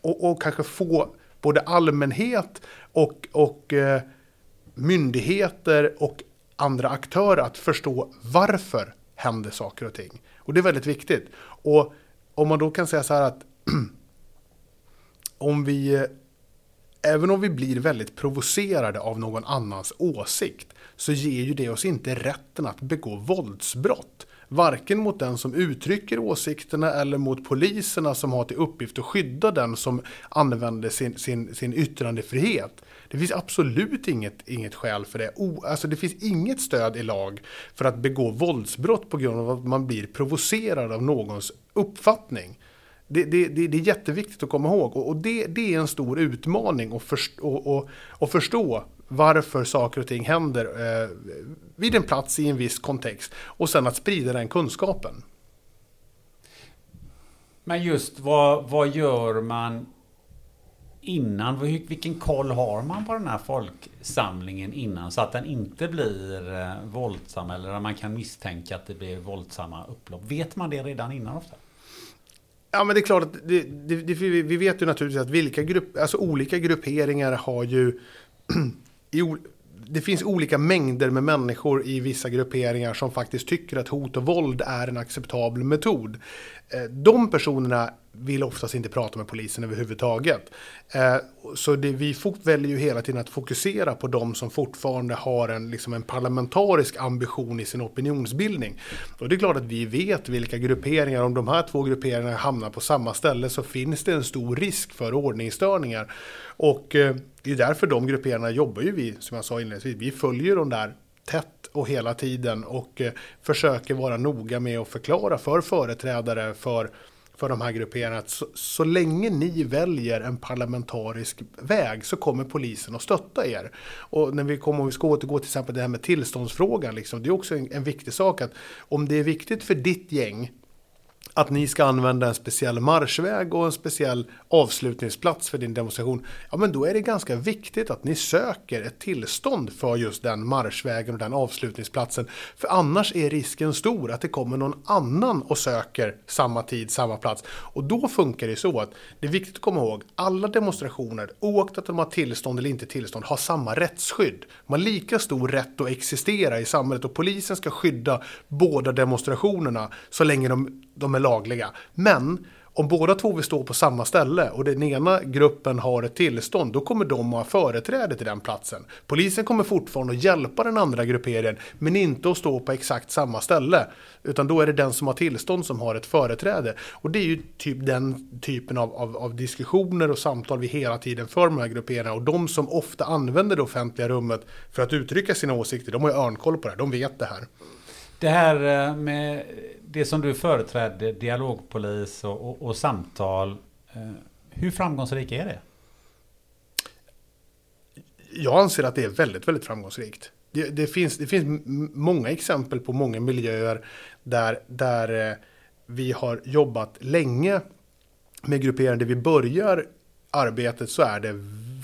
och, och kanske få både allmänhet och, och eh, myndigheter och andra aktörer att förstå varför händer saker och ting. Och det är väldigt viktigt. Och om man då kan säga så här att om vi, även om vi blir väldigt provocerade av någon annans åsikt, så ger ju det oss inte rätten att begå våldsbrott. Varken mot den som uttrycker åsikterna eller mot poliserna som har till uppgift att skydda den som använder sin, sin, sin yttrandefrihet. Det finns absolut inget, inget skäl för det. O, alltså det finns inget stöd i lag för att begå våldsbrott på grund av att man blir provocerad av någons uppfattning. Det, det, det, det är jätteviktigt att komma ihåg och, och det, det är en stor utmaning att förstå, och, och, och förstå varför saker och ting händer eh, vid en plats i en viss kontext och sen att sprida den kunskapen. Men just vad, vad gör man innan? Vilken koll har man på den här folksamlingen innan så att den inte blir eh, våldsam eller att man kan misstänka att det blir våldsamma upplopp? Vet man det redan innan ofta? Ja men det är klart att det, det, det, vi vet ju naturligtvis att vilka grupp, alltså olika grupperingar har ju i, det finns olika mängder med människor i vissa grupperingar som faktiskt tycker att hot och våld är en acceptabel metod. Eh, de personerna vill oftast inte prata med polisen överhuvudtaget. Eh, så det, vi väljer ju hela tiden att fokusera på de som fortfarande har en, liksom en parlamentarisk ambition i sin opinionsbildning. Och det är klart att vi vet vilka grupperingar, om de här två grupperingarna hamnar på samma ställe så finns det en stor risk för ordningsstörningar. Och eh, det är därför de grupperingarna jobbar ju vi, som jag sa inledningsvis, vi följer de där tätt och hela tiden och eh, försöker vara noga med att förklara för företrädare för för de här grupperingarna att så, så, länge ni väljer en parlamentarisk väg så kommer polisen att stötta er. Och när vi kommer, om vi ska återgå till exempel det här med tillståndsfrågan, liksom, det är också en, en viktig sak att om det är viktigt för ditt gäng att ni ska använda en speciell marschväg och en speciell avslutningsplats för din demonstration, ja men då är det ganska viktigt att ni söker ett tillstånd för just den marschvägen och den avslutningsplatsen. För annars är risken stor att det kommer någon annan och söker samma tid, samma plats. Och då funkar det så att det är viktigt att komma ihåg, alla demonstrationer, oaktat om de har tillstånd eller inte tillstånd, har samma rättsskydd. De har lika stor rätt att existera i samhället och polisen ska skydda båda demonstrationerna så länge de, de är lagliga. Men om båda två vill stå på samma ställe och den ena gruppen har ett tillstånd, då kommer de att ha företräde till den platsen. Polisen kommer fortfarande att hjälpa den andra grupperingen, men inte att stå på exakt samma ställe. Utan då är det den som har tillstånd som har ett företräde. Och det är ju typ den typen av, av, av diskussioner och samtal vi hela tiden för med de här grupperingarna. Och de som ofta använder det offentliga rummet för att uttrycka sina åsikter, de har ju örnkoll på det här, de vet det här. Det här eh, med det som du företrädde, dialogpolis och, och, och samtal. Eh, hur framgångsrikt är det? Jag anser att det är väldigt, väldigt framgångsrikt. Det, det, finns, det finns många exempel på många miljöer där, där eh, vi har jobbat länge med grupperingar där vi börjar arbetet så är det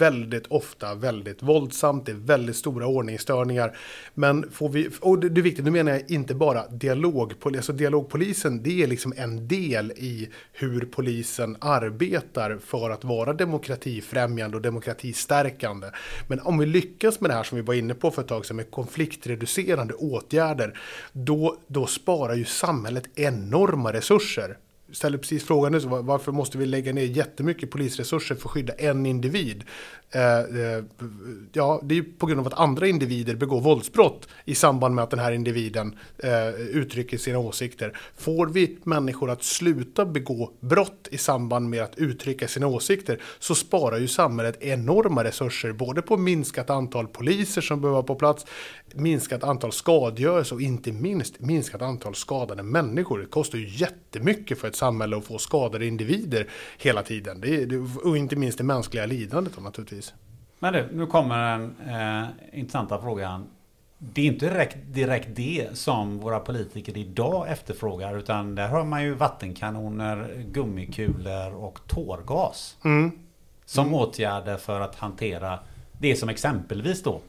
väldigt ofta väldigt våldsamt, det är väldigt stora ordningsstörningar. Men får vi, och det är viktigt, nu menar jag inte bara dialogpolisen, alltså dialogpolisen det är liksom en del i hur polisen arbetar för att vara demokratifrämjande och demokratistärkande. Men om vi lyckas med det här som vi var inne på för ett tag sedan med konfliktreducerande åtgärder, då, då sparar ju samhället enorma resurser ställer precis frågan nu, varför måste vi lägga ner jättemycket polisresurser för att skydda en individ? Eh, eh, ja, det är på grund av att andra individer begår våldsbrott i samband med att den här individen eh, uttrycker sina åsikter. Får vi människor att sluta begå brott i samband med att uttrycka sina åsikter så sparar ju samhället enorma resurser, både på minskat antal poliser som behöver vara på plats, minskat antal skadegörelse och inte minst minskat antal skadade människor. Det kostar ju jättemycket för ett samhälle att få skadade individer hela tiden. Det är, och inte minst det mänskliga lidandet naturligtvis. Men du, nu kommer den eh, intressanta frågan. Det är inte direkt, direkt det som våra politiker idag efterfrågar utan där har man ju vattenkanoner, gummikulor och tårgas. Mm. Som mm. åtgärder för att hantera det som exempelvis då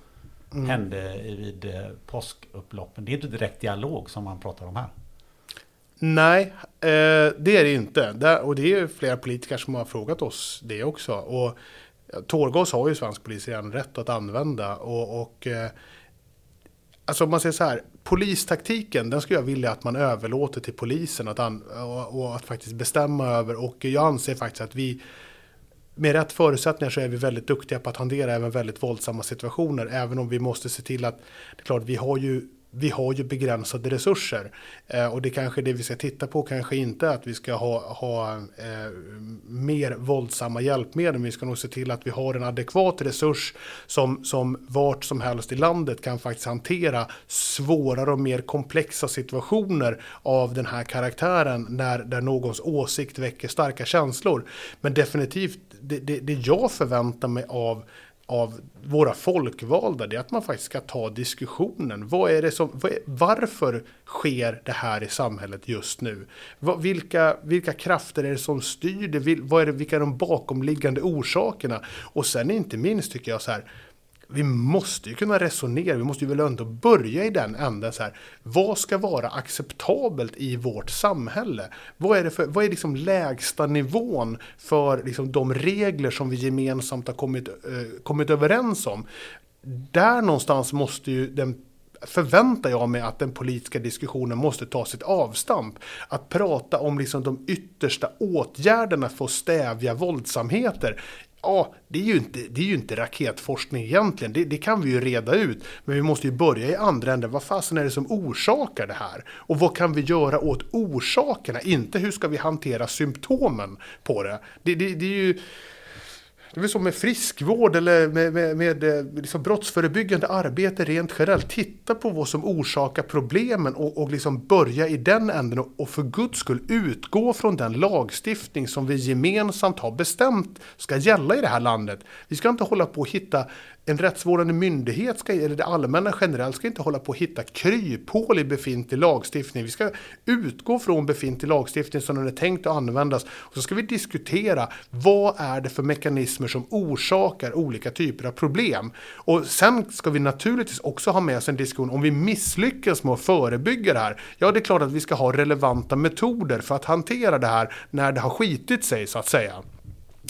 mm. hände vid eh, påskupploppen. Det är inte direkt dialog som man pratar om här. Nej, eh, det är det inte. och det är flera politiker som har frågat oss det också. Och tårgas har ju svensk polis redan rätt att använda. Och, och eh, alltså om man säger så här, polistaktiken den skulle jag vilja att man överlåter till polisen att an, och, och, att faktiskt bestämma över. Och jag anser faktiskt att vi med rätt förutsättningar så är vi väldigt duktiga på att hantera även väldigt våldsamma situationer. Även om vi måste se till att, det är klart vi har ju vi har ju begränsade resurser. Eh, och det kanske det vi ska titta på kanske inte att vi ska ha, ha eh, mer våldsamma hjälpmedel. Men vi ska nog se till att vi har en adekvat resurs som, som vart som helst i landet kan faktiskt hantera svårare och mer komplexa situationer av den här karaktären när där någons åsikt väcker starka känslor. Men definitivt, det, det, det jag förväntar mig av av våra folkvalda, det är att man faktiskt ska ta diskussionen. Vad är det som, är, varför sker det här i samhället just nu? Vilka, vilka krafter är det som styr det? Vad är det, vilka är de bakomliggande orsakerna? Och sen inte minst tycker jag så här, vi måste ju kunna resonera, vi måste ju väl ändå börja i den änden så här. Vad ska vara acceptabelt i vårt samhälle? Vad är det för, vad är liksom lägsta nivån för liksom de regler som vi gemensamt har kommit, eh, kommit överens om? Där någonstans måste ju den förväntar jag mig att den politiska diskussionen måste ta sitt avstamp. Att prata om liksom de yttersta åtgärderna för att stävja våldsamheter ja, det är ju inte, det är ju inte raketforskning egentligen. Det, det, kan vi ju reda ut. Men vi måste ju börja i andra änden. Vad fasen är det som orsakar det här? Och vad kan vi göra åt orsakerna? Inte hur ska vi hantera symptomen på det? Det, det, det är ju det är väl som med friskvård eller med, med, med eh, liksom brottsförebyggande arbete rent generellt. Titta på vad som orsakar problemen och, och liksom börja i den änden och, och för guds skull utgå från den lagstiftning som vi gemensamt har bestämt ska gälla i det här landet. Vi ska inte hålla på att hitta en rättsvårdande myndighet, ska, eller det allmänna generellt, ska inte hålla på att hitta kryphål i befintlig lagstiftning. Vi ska utgå från befintlig lagstiftning som den är tänkt att användas. Och så ska vi diskutera vad är det för mekanismer som orsakar olika typer av problem. Och sen ska vi naturligtvis också ha med oss en diskussion om vi misslyckas med att förebygga det här. Ja, det är klart att vi ska ha relevanta metoder för att hantera det här när det har skitit sig så att säga.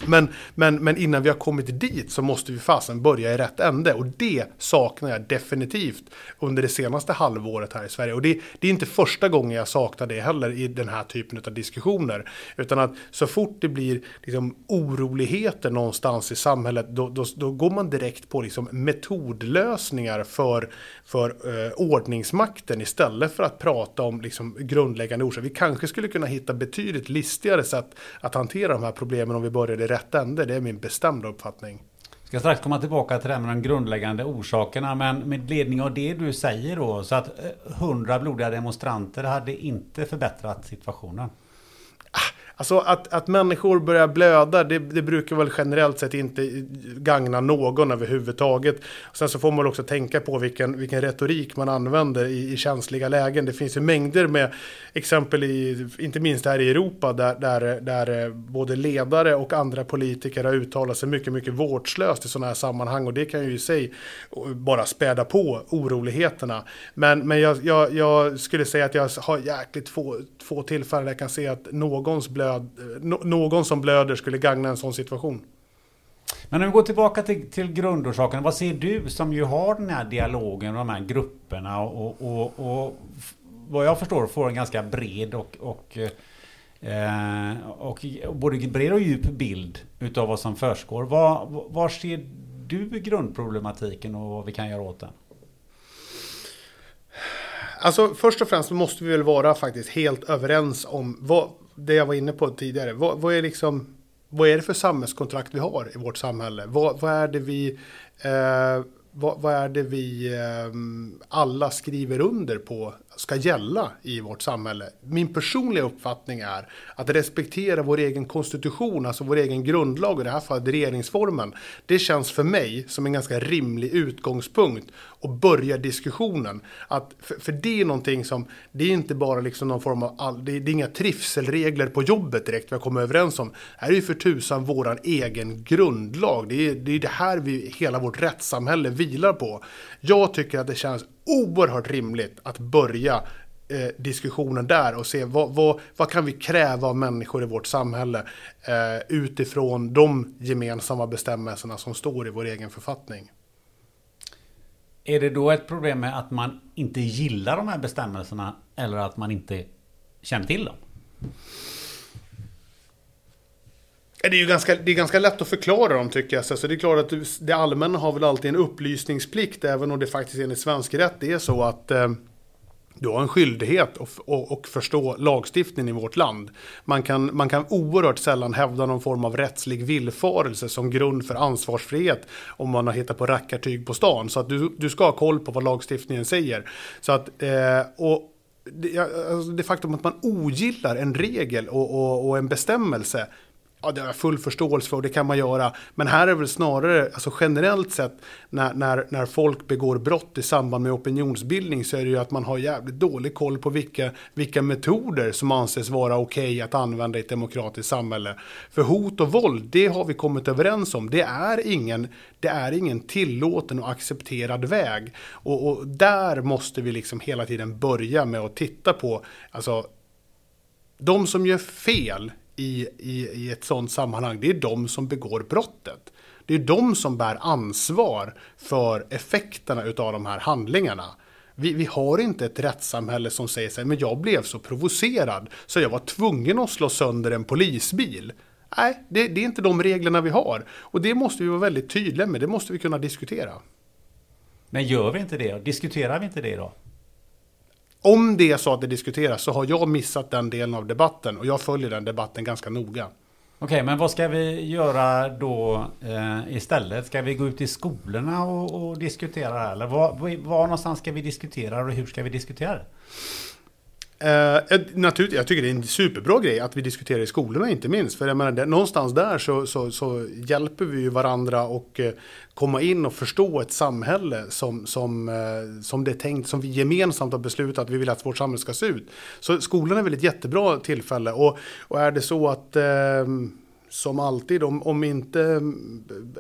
Men, men, men innan vi har kommit dit så måste vi fasen börja i rätt ände och det saknar jag definitivt under det senaste halvåret här i Sverige. Och det, det, är inte första gången jag saknar det heller i den här typen av diskussioner. Utan att så fort det blir liksom, oroligheter någonstans i samhället då, då, då går man direkt på liksom, metodlösningar för, för eh, ordningsmakten istället för att prata om liksom, grundläggande orsaker. Vi kanske skulle kunna hitta betydligt listigare sätt att hantera de här problemen om vi började rätt ände. Det är min bestämda uppfattning. Jag ska strax komma tillbaka till det här med de grundläggande orsakerna. Men med ledning av det du säger då. Så att 100 eh, blodiga demonstranter hade inte förbättrat situationen. Alltså att, att människor börjar blöda, det, det, brukar väl generellt sett inte gagna någon överhuvudtaget. Sen så får man också tänka på vilken, vilken retorik man använder i, i känsliga lägen. Det finns ju mängder med exempel, i, inte minst här i Europa, där, där, där eh, både ledare och andra politiker har uttalat sig mycket, mycket vårdslöst i sådana här sammanhang. Och det kan ju i sig bara späda på oroligheterna. Men, men jag, jag, jag skulle säga att jag har jäkligt få, få tillfällen där jag kan se att någons blöd blöd, någon som blöder skulle gagna en sån situation. Men om vi går tillbaka till, till grundorsaken. Vad ser du som ju har den här dialogen med de här grupperna och, och, och vad jag förstår får en ganska bred och, och, eh, och, och både bred och djup bild utav vad som försiggår. Var, var ser du grundproblematiken och vad vi kan göra åt den? Alltså först och främst måste vi väl vara faktiskt helt överens om vad, det jag var inne på tidigare. Vad, vad, är, liksom, vad är det för samhällskontrakt vi har i vårt samhälle? Vad, vad är det vi, eh, vad, vad, är det vi eh, alla skriver under på ska gälla i vårt samhälle. Min personliga uppfattning är att respektera vår egen konstitution, alltså vår egen grundlag, i det här fallet regeringsformen. Det känns för mig som en ganska rimlig utgångspunkt och börja diskussionen. Att, för, för, det är någonting som, det är inte bara liksom någon form av, all, det, är, det är inga trivselregler på jobbet direkt vi har kommit överens om. Det här är ju för tusan våran egen grundlag. Det är, det är det här vi, hela vårt rättssamhälle vilar på. Jag tycker att det känns oerhört rimligt att börja eh, diskussionen där och se vad, vad, vad, kan vi kräva av människor i vårt samhälle eh, utifrån de gemensamma bestämmelserna som står i vår egen författning. Är det då ett problem med att man inte gillar de här bestämmelserna eller att man inte känner till dem? Det är ju ganska, det är ganska lätt att förklara dem tycker jag. Så det är klart att det allmänna har väl alltid en upplysningsplikt även om det faktiskt enligt svensk rätt är så att eh, du har en skyldighet att förstå lagstiftningen i vårt land. Man kan, man kan oerhört sällan hävda någon form av rättslig villfarelse som grund för ansvarsfrihet om man har hittat på rackartyg på stan. Så att du, du ska ha koll på vad lagstiftningen säger. Så att, eh, och det, alltså det faktum att man ogillar en regel och, och, och en bestämmelse Ja, det har jag full förståelse för och det kan man göra. Men här är det väl snarare, alltså generellt sett, när, när, när folk begår brott i samband med opinionsbildning så är det ju att man har jävligt dålig koll på vilka, vilka metoder som anses vara okej okay att använda i ett demokratiskt samhälle. För hot och våld, det har vi kommit överens om. Det är ingen, det är ingen tillåten och accepterad väg. Och, och där måste vi liksom hela tiden börja med att titta på, alltså de som gör fel i, i, i ett sådant sammanhang, det är de som begår brottet. Det är de som bär ansvar för effekterna av de här handlingarna. Vi, vi, har inte ett rättssamhälle som säger sig, men jag blev så provocerad så jag var tvungen att slå sönder en polisbil. Nej, det, det är inte de reglerna vi har. Och det måste vi vara väldigt tydliga med, det måste vi kunna diskutera. Men gör vi inte det? Diskuterar vi inte det då? Om det är så att det diskuteras så har jag missat den delen av debatten och jag följer den debatten ganska noga. Okej, okay, men vad ska vi göra då eh, istället? Ska vi gå ut i skolorna och, och diskutera Eller var, var någonstans ska vi diskutera och hur ska vi diskutera det? Eh, eh, naturligt, jag tycker det är en superbra grej att vi diskuterar i skolorna inte minst. För jag menar, det, någonstans där så, så, så, hjälper vi ju varandra och eh, komma in och förstå ett samhälle som, som, eh, som det är tänkt, som vi gemensamt har beslutat att vi vill att vårt samhälle ska se ut. Så skolan är väl ett jättebra tillfälle. Och, och är det så att eh, som alltid, om, om inte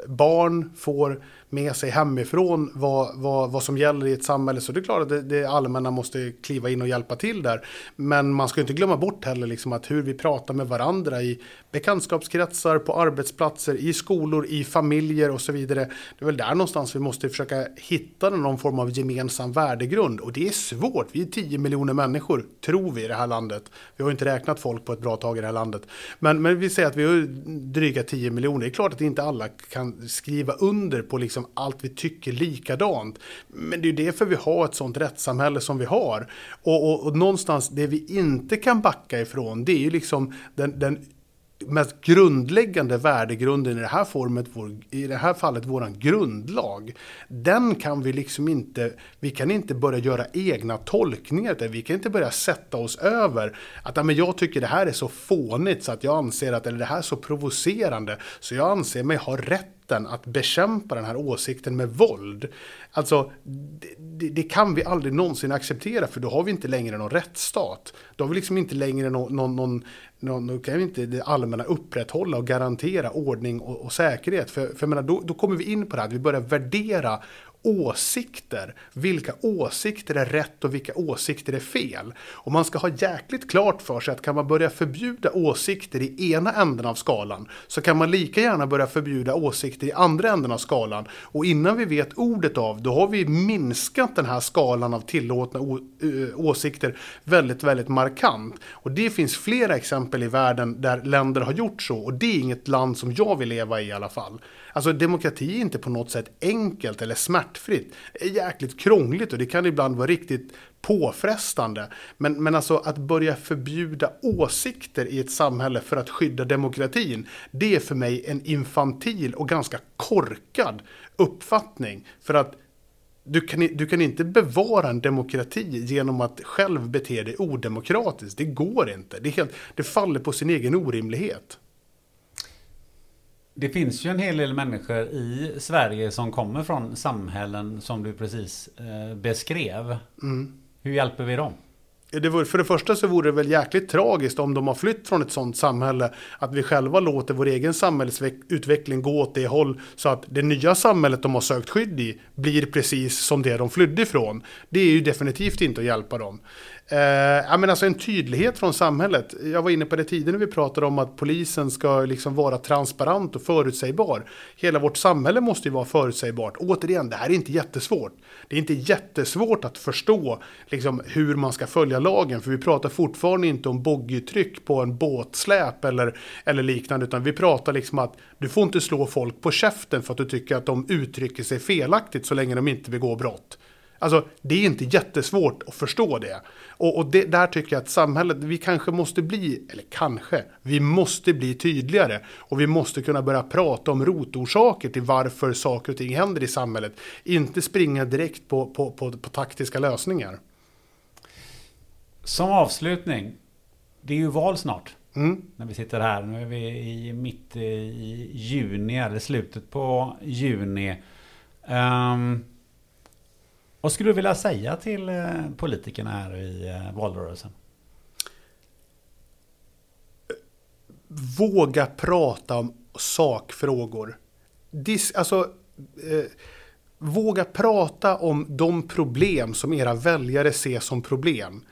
barn får med sig hemifrån vad, vad, vad som gäller i ett samhälle så det är klart att det, det allmänna måste kliva in och hjälpa till där. Men man ska inte glömma bort heller liksom att hur vi pratar med varandra i bekantskapskretsar, på arbetsplatser, i skolor, i familjer och så vidare. Det är väl där någonstans vi måste försöka hitta någon form av gemensam värdegrund. Och det är svårt. Vi är 10 miljoner människor, tror vi, i det här landet. Vi har inte räknat folk på ett bra tag i det här landet. Men, men vi säger att vi har dryga 10 miljoner. Det är klart att inte alla kan skriva under på liksom allt vi tycker likadant. Men det är ju därför vi har ett sånt rättssamhälle som vi har. Och, och, och någonstans det vi inte kan backa ifrån, det är ju liksom den, den mest grundläggande värdegrunden i det här, formet, vår, i det här fallet våran grundlag. Den kan vi liksom inte, vi kan inte börja göra egna tolkningar där. Vi kan inte börja sätta oss över att men jag tycker det här är så fånigt så att jag anser att, eller det här är så provocerande så jag anser mig ha rätt rätten att bekämpa den här åsikten med våld. Alltså, det, det, kan vi aldrig någonsin acceptera för då har vi inte längre någon rättsstat. Då har vi liksom inte längre någon, någon, någon, någon då kan vi inte det allmänna upprätthålla och garantera ordning och, och säkerhet. För, för menar, då, då kommer vi in på det här att vi börjar värdera åsikter. Vilka åsikter är rätt och vilka åsikter är fel? Och man ska ha jäkligt klart för sig att kan man börja förbjuda åsikter i ena änden av skalan så kan man lika gärna börja förbjuda åsikter i andra änden av skalan. Och innan vi vet ordet av, då har vi minskat den här skalan av tillåtna åsikter väldigt, väldigt markant. Och det finns flera exempel i världen där länder har gjort så och det är inget land som jag vill leva i i alla fall. Alltså demokrati är inte på något sätt enkelt eller smärtsamt smärtfritt. Det är jäkligt krångligt och det kan ibland vara riktigt påfrestande. Men, men alltså att börja förbjuda åsikter i ett samhälle för att skydda demokratin, det är för mig en infantil och ganska korkad uppfattning. För att du kan, du kan inte bevara en demokrati genom att själv bete dig odemokratiskt. Det går inte. Det, är helt, det faller på sin egen orimlighet. Det finns ju en hel del människor i Sverige som kommer från samhällen som du precis eh, beskrev. Mm. Hur hjälper vi dem? Det vore, för det första så vore det väl jäkligt tragiskt om de har flytt från ett sådant samhälle. Att vi själva låter vår egen samhällsutveckling gå åt det håll så att det nya samhället de har sökt skydd i blir precis som det de flydde ifrån. Det är ju definitivt inte att hjälpa dem. Eh, ja, men alltså en tydlighet från samhället. Jag var inne på det tidigare när vi pratade om att polisen ska liksom vara transparent och förutsägbar. Hela vårt samhälle måste ju vara förutsägbart. Återigen, det här är inte jättesvårt. Det är inte jättesvårt att förstå liksom, hur man ska följa lagen. För vi pratar fortfarande inte om boggitryck på en båtsläp eller, eller liknande. Utan vi pratar liksom att du får inte slå folk på käften för att du tycker att de uttrycker sig felaktigt så länge de inte begår brott. Alltså, det är inte jättesvårt att förstå det. Och, och det, där tycker jag att samhället, vi kanske måste bli, eller kanske, vi måste bli tydligare. Och vi måste kunna börja prata om rotorsaker till varför saker och ting händer i samhället. Inte springa direkt på, på, på, på taktiska lösningar. Som avslutning, det är ju val snart. Mm. När vi sitter här. Nu är vi i mitt i juni, eller slutet på juni. Um, vad skulle du vilja säga till eh, politikerna här i eh, valrörelsen? Våga prata om sakfrågor. Dis, alltså, eh, våga prata om de problem som era väljare ser som problem.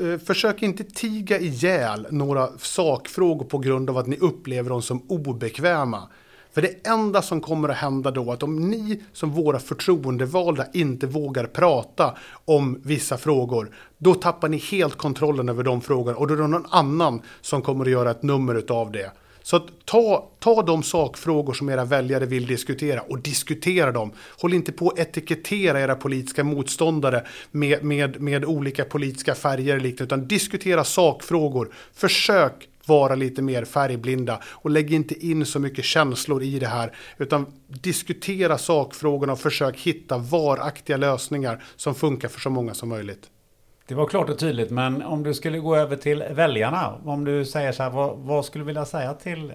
Eh, försök inte tiga ihjäl några sakfrågor på grund av att ni upplever dem som obekväma. För det enda som kommer att hända då att om ni som våra förtroendevalda inte vågar prata om vissa frågor, då tappar ni helt kontrollen över de frågorna och då är det någon annan som kommer att göra ett nummer av det. Så att ta, ta de sakfrågor som era väljare vill diskutera och diskutera dem. Håll inte på att etikettera era politiska motståndare med, med, med olika politiska färger eller liknande, utan diskutera sakfrågor. Försök vara lite mer färgblinda och lägg inte in så mycket känslor i det här utan diskutera sakfrågorna och försök hitta varaktiga lösningar som funkar för så många som möjligt. Det var klart och tydligt, men om du skulle gå över till väljarna, om du säger så här, vad, vad skulle du vilja säga till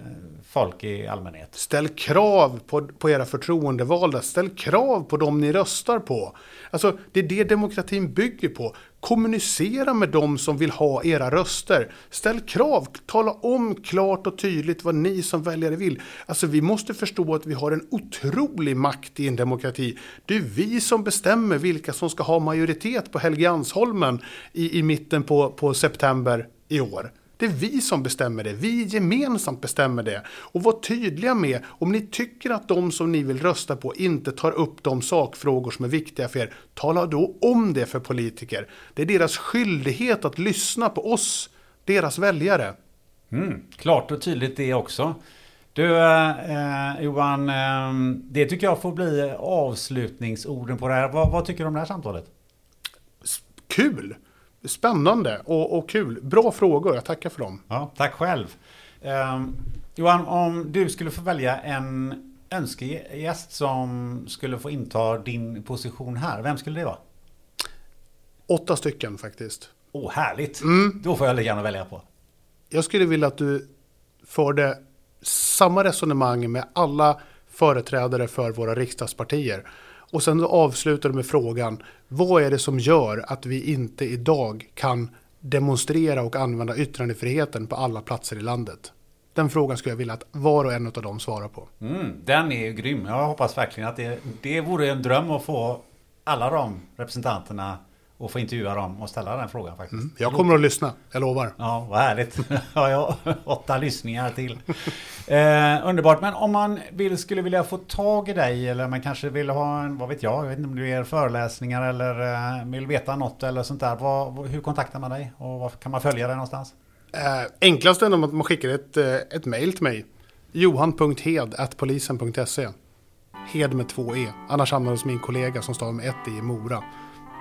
folk i allmänhet? Ställ krav på, på era förtroendevalda, ställ krav på dem ni röstar på. Alltså, det är det demokratin bygger på. Kommunicera med dem som vill ha era röster. Ställ krav, tala om klart och tydligt vad ni som väljare vill. Alltså, vi måste förstå att vi har en otrolig makt i en demokrati. Det är vi som bestämmer vilka som ska ha majoritet på Helgeandsholmen i, i mitten på, på september i år. Det är vi som bestämmer det. Vi gemensamt bestämmer det. Och var tydliga med, om ni tycker att de som ni vill rösta på inte tar upp de sakfrågor som är viktiga för er, tala då om det för politiker. Det är deras skyldighet att lyssna på oss, deras väljare. Mm, klart och tydligt det också. Du eh, Johan, eh, det tycker jag får bli avslutningsorden på det här. Vad, vad tycker du om det här samtalet? Kul! Spännande och, och kul. Bra frågor, jag tackar för dem. Ja, tack själv. Um, Johan, om du skulle få välja en önskegäst som skulle få inta din position här, vem skulle det vara? Åtta stycken faktiskt. Åh, oh, härligt! Mm. Då får jag gärna välja på. Jag skulle vilja att du förde samma resonemang med alla företrädare för våra riksdagspartier. Och sen avslutar du med frågan, vad är det som gör att vi inte idag kan demonstrera och använda yttrandefriheten på alla platser i landet? Den frågan skulle jag vilja att var och en av dem svarar på. Mm, den är ju grym. Jag hoppas verkligen att det, det vore en dröm att få alla de representanterna och få intervjua dem och ställa den frågan faktiskt. Mm, jag kommer att lyssna, jag lovar. Ja, vad härligt. ja, ja, åtta lyssningar till. Eh, underbart, men om man vill, skulle vilja få tag i dig eller man kanske vill ha en, vad vet jag, jag vet inte om du ger föreläsningar eller eh, vill veta något eller sånt där. Vad, hur kontaktar man dig och var kan man följa dig någonstans? Eh, enklast är att man skickar ett, eh, ett mail till mig. johan.hed.polisen.se Hed med två E. Annars hamnar det hos min kollega som står med ett E i Mora.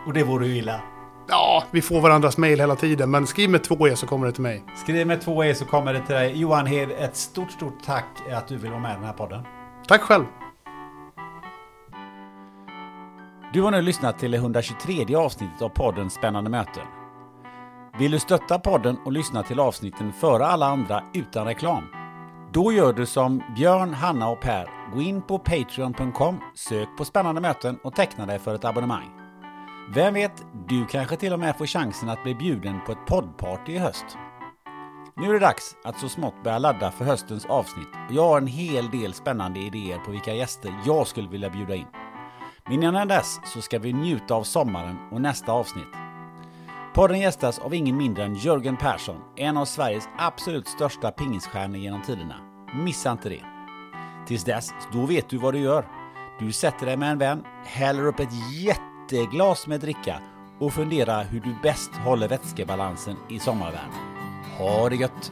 Och det vore ju illa. Ja, vi får varandras mail hela tiden, men skriv med två E så kommer det till mig. Skriv med två E så kommer det till dig. Johan Hed, ett stort, stort tack att du vill vara med i den här podden. Tack själv. Du har nu lyssnat till det 123 avsnittet av podden Spännande möten. Vill du stötta podden och lyssna till avsnitten före alla andra utan reklam? Då gör du som Björn, Hanna och Per. Gå in på Patreon.com, sök på Spännande möten och teckna dig för ett abonnemang. Vem vet, du kanske till och med får chansen att bli bjuden på ett poddparty i höst. Nu är det dags att så smått börja ladda för höstens avsnitt och jag har en hel del spännande idéer på vilka gäster jag skulle vilja bjuda in. Men innan dess så ska vi njuta av sommaren och nästa avsnitt. Podden gästas av ingen mindre än Jörgen Persson, en av Sveriges absolut största pingisstjärnor genom tiderna. Missa inte det. Tills dess, då vet du vad du gör. Du sätter dig med en vän, häller upp ett jätte jätteglas eh, med dricka och fundera hur du bäst håller vätskebalansen i sommarvärmen. Ha det gött!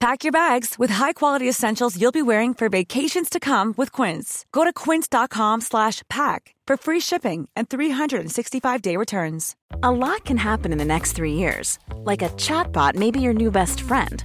Pack your bags with high-quality essentials you'll be wearing for vacations to come with Quince. Go to quince.com slash pack for free shipping and 365-day returns. A lot can happen in the next three years. Like a chatbot may be your new best friend.